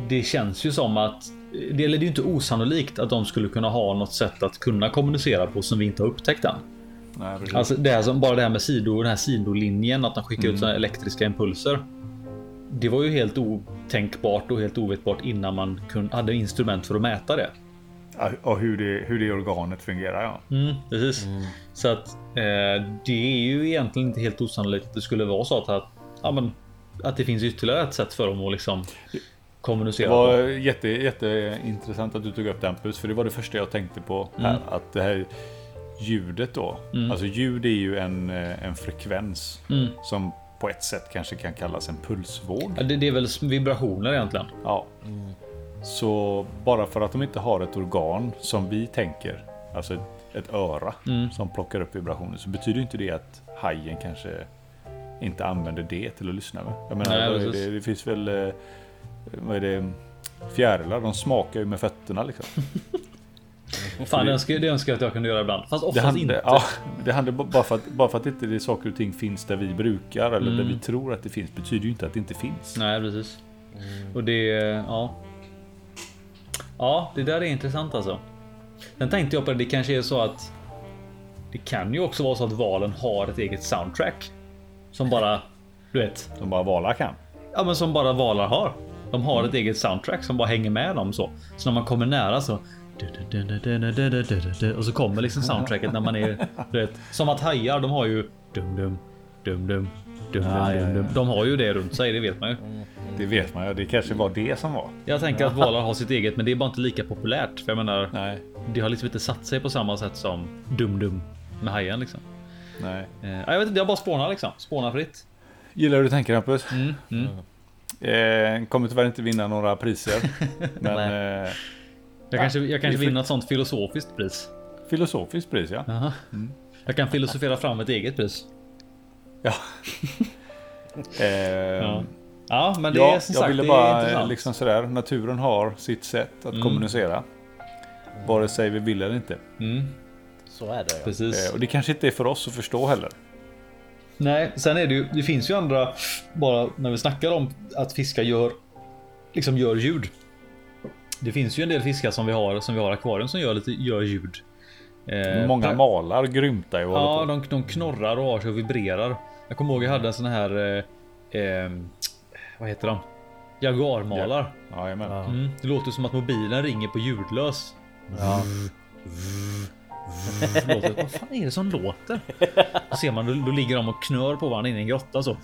Det känns ju som att det, är ju inte osannolikt att de skulle kunna ha något sätt att kunna kommunicera på som vi inte har upptäckt än. Nej. Alltså det här som bara det här med sido, den här sidolinjen att de skickar ut såna här elektriska impulser. Det var ju helt otänkbart och helt ovetbart innan man kun, hade instrument för att mäta det. Och hur det, hur det organet fungerar, ja. Mm, precis. Så att eh, det är ju egentligen inte helt osannolikt att det skulle vara så att, att, ja, men, att det finns ytterligare ett sätt för dem att liksom Det kommunicera. var på. jätte, jätteintressant att du tog upp den Hampus, för det var det första jag tänkte på. Här, Mm. att det här ljudet då. Mm. Alltså ljud är ju en, eh, en frekvens Mm. som på ett sätt kanske kan kallas en pulsvåg. Ja, det, det är väl vibrationer egentligen. Ja. Så bara för att de inte har ett organ som vi tänker, alltså ett, ett öra Mm. som plockar upp vibrationer, så betyder inte det att hajen kanske inte använder det till att lyssna med. Jag menar, Nej, precis. det, det finns väl, eh, vad är det, fjärilar, de smakar ju med fötterna liksom. Fan, det önskar, det önskar jag att jag kunde göra ibland. Fast Det oftast handlar, inte. ja, det handlar ba- bara för att, bara för att inte det saker och ting finns där vi brukar eller där Mm. vi tror att det finns, betyder ju inte att det inte finns. Nej, precis. Och det, ja. Ja, det där är intressant alltså. Sen tänkte jag på det, det kanske är så att det kan ju också vara så att valen har ett eget soundtrack. Som bara, du vet, Som bara valar kan. ja men som bara valar har. De har ett eget soundtrack som bara hänger med dem så. Så när man kommer nära så och så kommer liksom soundtracket när man är, vet, som att hajar, de har ju dum dum dum dum dum dum dum. De har ju det runt sig, det vet man ju. Det vet man ju, det kanske var det som var. Jag tänker att valar har sitt eget, men det är bara inte lika populärt. För jag menar, Nej, det har liksom inte satt sig på samma sätt som dum dum med hajen liksom. nej. Eh, jag vet inte, jag bara spånar liksom. Spånar fritt. Gillar du tänker Hampus? Mm, mm. Eh, kommer tyvärr inte vinna några priser. men eh, Jag kanske, jag kanske vinner ett sånt filosofiskt pris. filosofiskt pris ja. Aha. Jag kan filosofera fram ett eget pris. Ja. eh, Ja. Ja, men det ja, är som jag sagt, ville det är bara liksom sådär. Naturen har sitt sätt att Mm. kommunicera. Vare sig vi vill eller inte. Mm, Så är det ja. precis. Eh, och det kanske inte är för oss att förstå heller. Nej, sen är det ju, det finns ju andra, bara när vi snackar om att fiskar gör, liksom gör ljud. Det finns ju en del fiskar som vi har, som vi har akvarium som gör lite, gör ljud. Eh, Många malar grymtar ju och Ja, de, de knorrar och har sig och vibrerar. Jag kommer ihåg jag hade en sån här, eh, eh, vad heter de? Jaguarmalar. Jajamän. Ja. Mm, det låter som att mobilen ringer på ljudlös. Ja. Låter. Vad fan är det som låter? Då ser man, då, då ligger de och knör på varandra inne i en grotta så.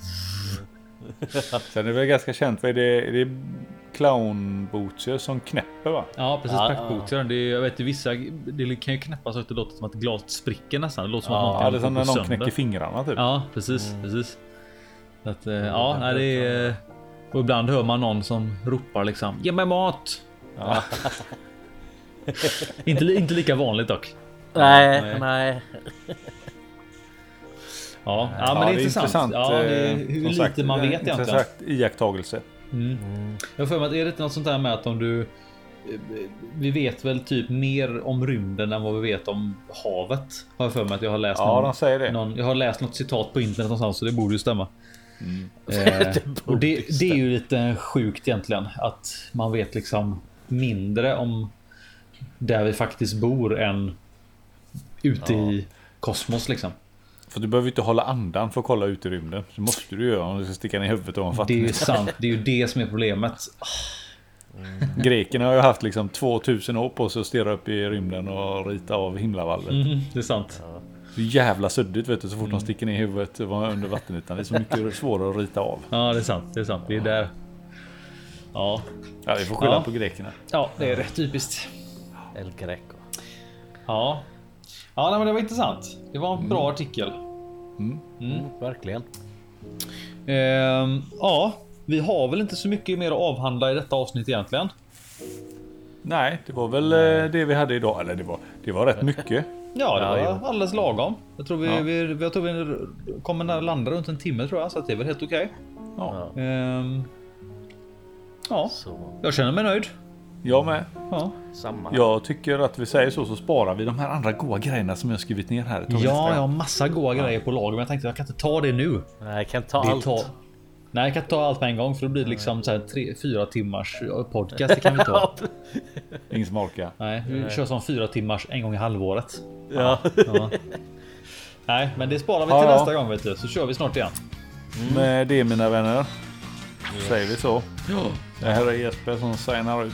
Sen är det väl ganska känt, vad är det? Är det clownbootsier som knäpper va? Ja precis, Ja. Det är- Jag vet vissa, det kan ju knäppa så att det låter som att glaset spricker nästan. Det låter som att Ja, Ja, det är som när någon knäcker fingrarna typ. Ja, precis, precis. Så att, eh, ja, nej, det är... Och ibland hör man någon som ropar liksom Ge mig mat! Ja. Inte, inte lika vanligt dock. Nej, nej. nej. Ja, ja men det är intressant. Ja, det är eh, hur som lite sagt, man en vet egentligen. Intressant iakttagelse. Mm. Jag har för mig att är det inte något sånt där med att om du eh, vi vet väl typ mer om rymden än vad vi vet om havet. Har jag för mig att jag har läst. Ja, någon, de säger det. Någon, jag har läst något citat på internet någonstans så det borde ju stämma. Mm. Eh, och det, det är ju lite sjukt egentligen att man vet liksom mindre om där vi faktiskt bor än ute i kosmos liksom. För du behöver inte hålla andan för att kolla ut i rymden. Så måste du göra om du ska sticka ner huvudet ovanför Det är ju sant. Det är ju det som är problemet. Grekerna har ju haft liksom 2000 år på sig att stirra upp i rymden och rita av himlavalvet. Mm, det är sant. Så jävla suddigt vet du så fort de sticker ner huvudet under vattenytan. Det är så mycket svårare att rita av. Ja, det är sant. Det är sant. Det är där. Ja, Ja, vi får skylla Ja. på grekerna. ja, det är rätt typiskt. El Greco. Ja, ja, nej, men det var intressant. Det var en bra artikel. Mm, verkligen. Ehm, ja, vi har väl inte så mycket mer att avhandla i detta avsnitt egentligen. Nej, det var väl eh, det vi hade idag. Eller det var, det var rätt mycket. Ja, det Ja, var alldeles lagom. Jag tror vi, Ja. vi, jag tror vi kommer landa runt en timme tror jag, så att det är väl helt okej. Ja, Ehm, ja, Så jag känner mig nöjd. Jag med. Ja, samma. Jag tycker att vi säger så så sparar vi de här andra goda grejerna som jag skrivit ner här. Ja jag har massa goda grejer på lager, men jag tänkte jag kan inte ta det nu. Nej, jag kan ta Det allt. tar... Nej, jag kan inte ta allt på en gång för då blir det liksom så här tre, fyra timmars podcast. Det kan vi inte ha. Ingen som orkar. Nej, vi kör som fyra timmars en gång i halvåret. Ja. Ja. Nej, men det sparar vi Ja, till ja. nästa gång vet du, så kör vi snart igen. Med det mina vänner. Säger vi så. Det här är Jesper som signar ut.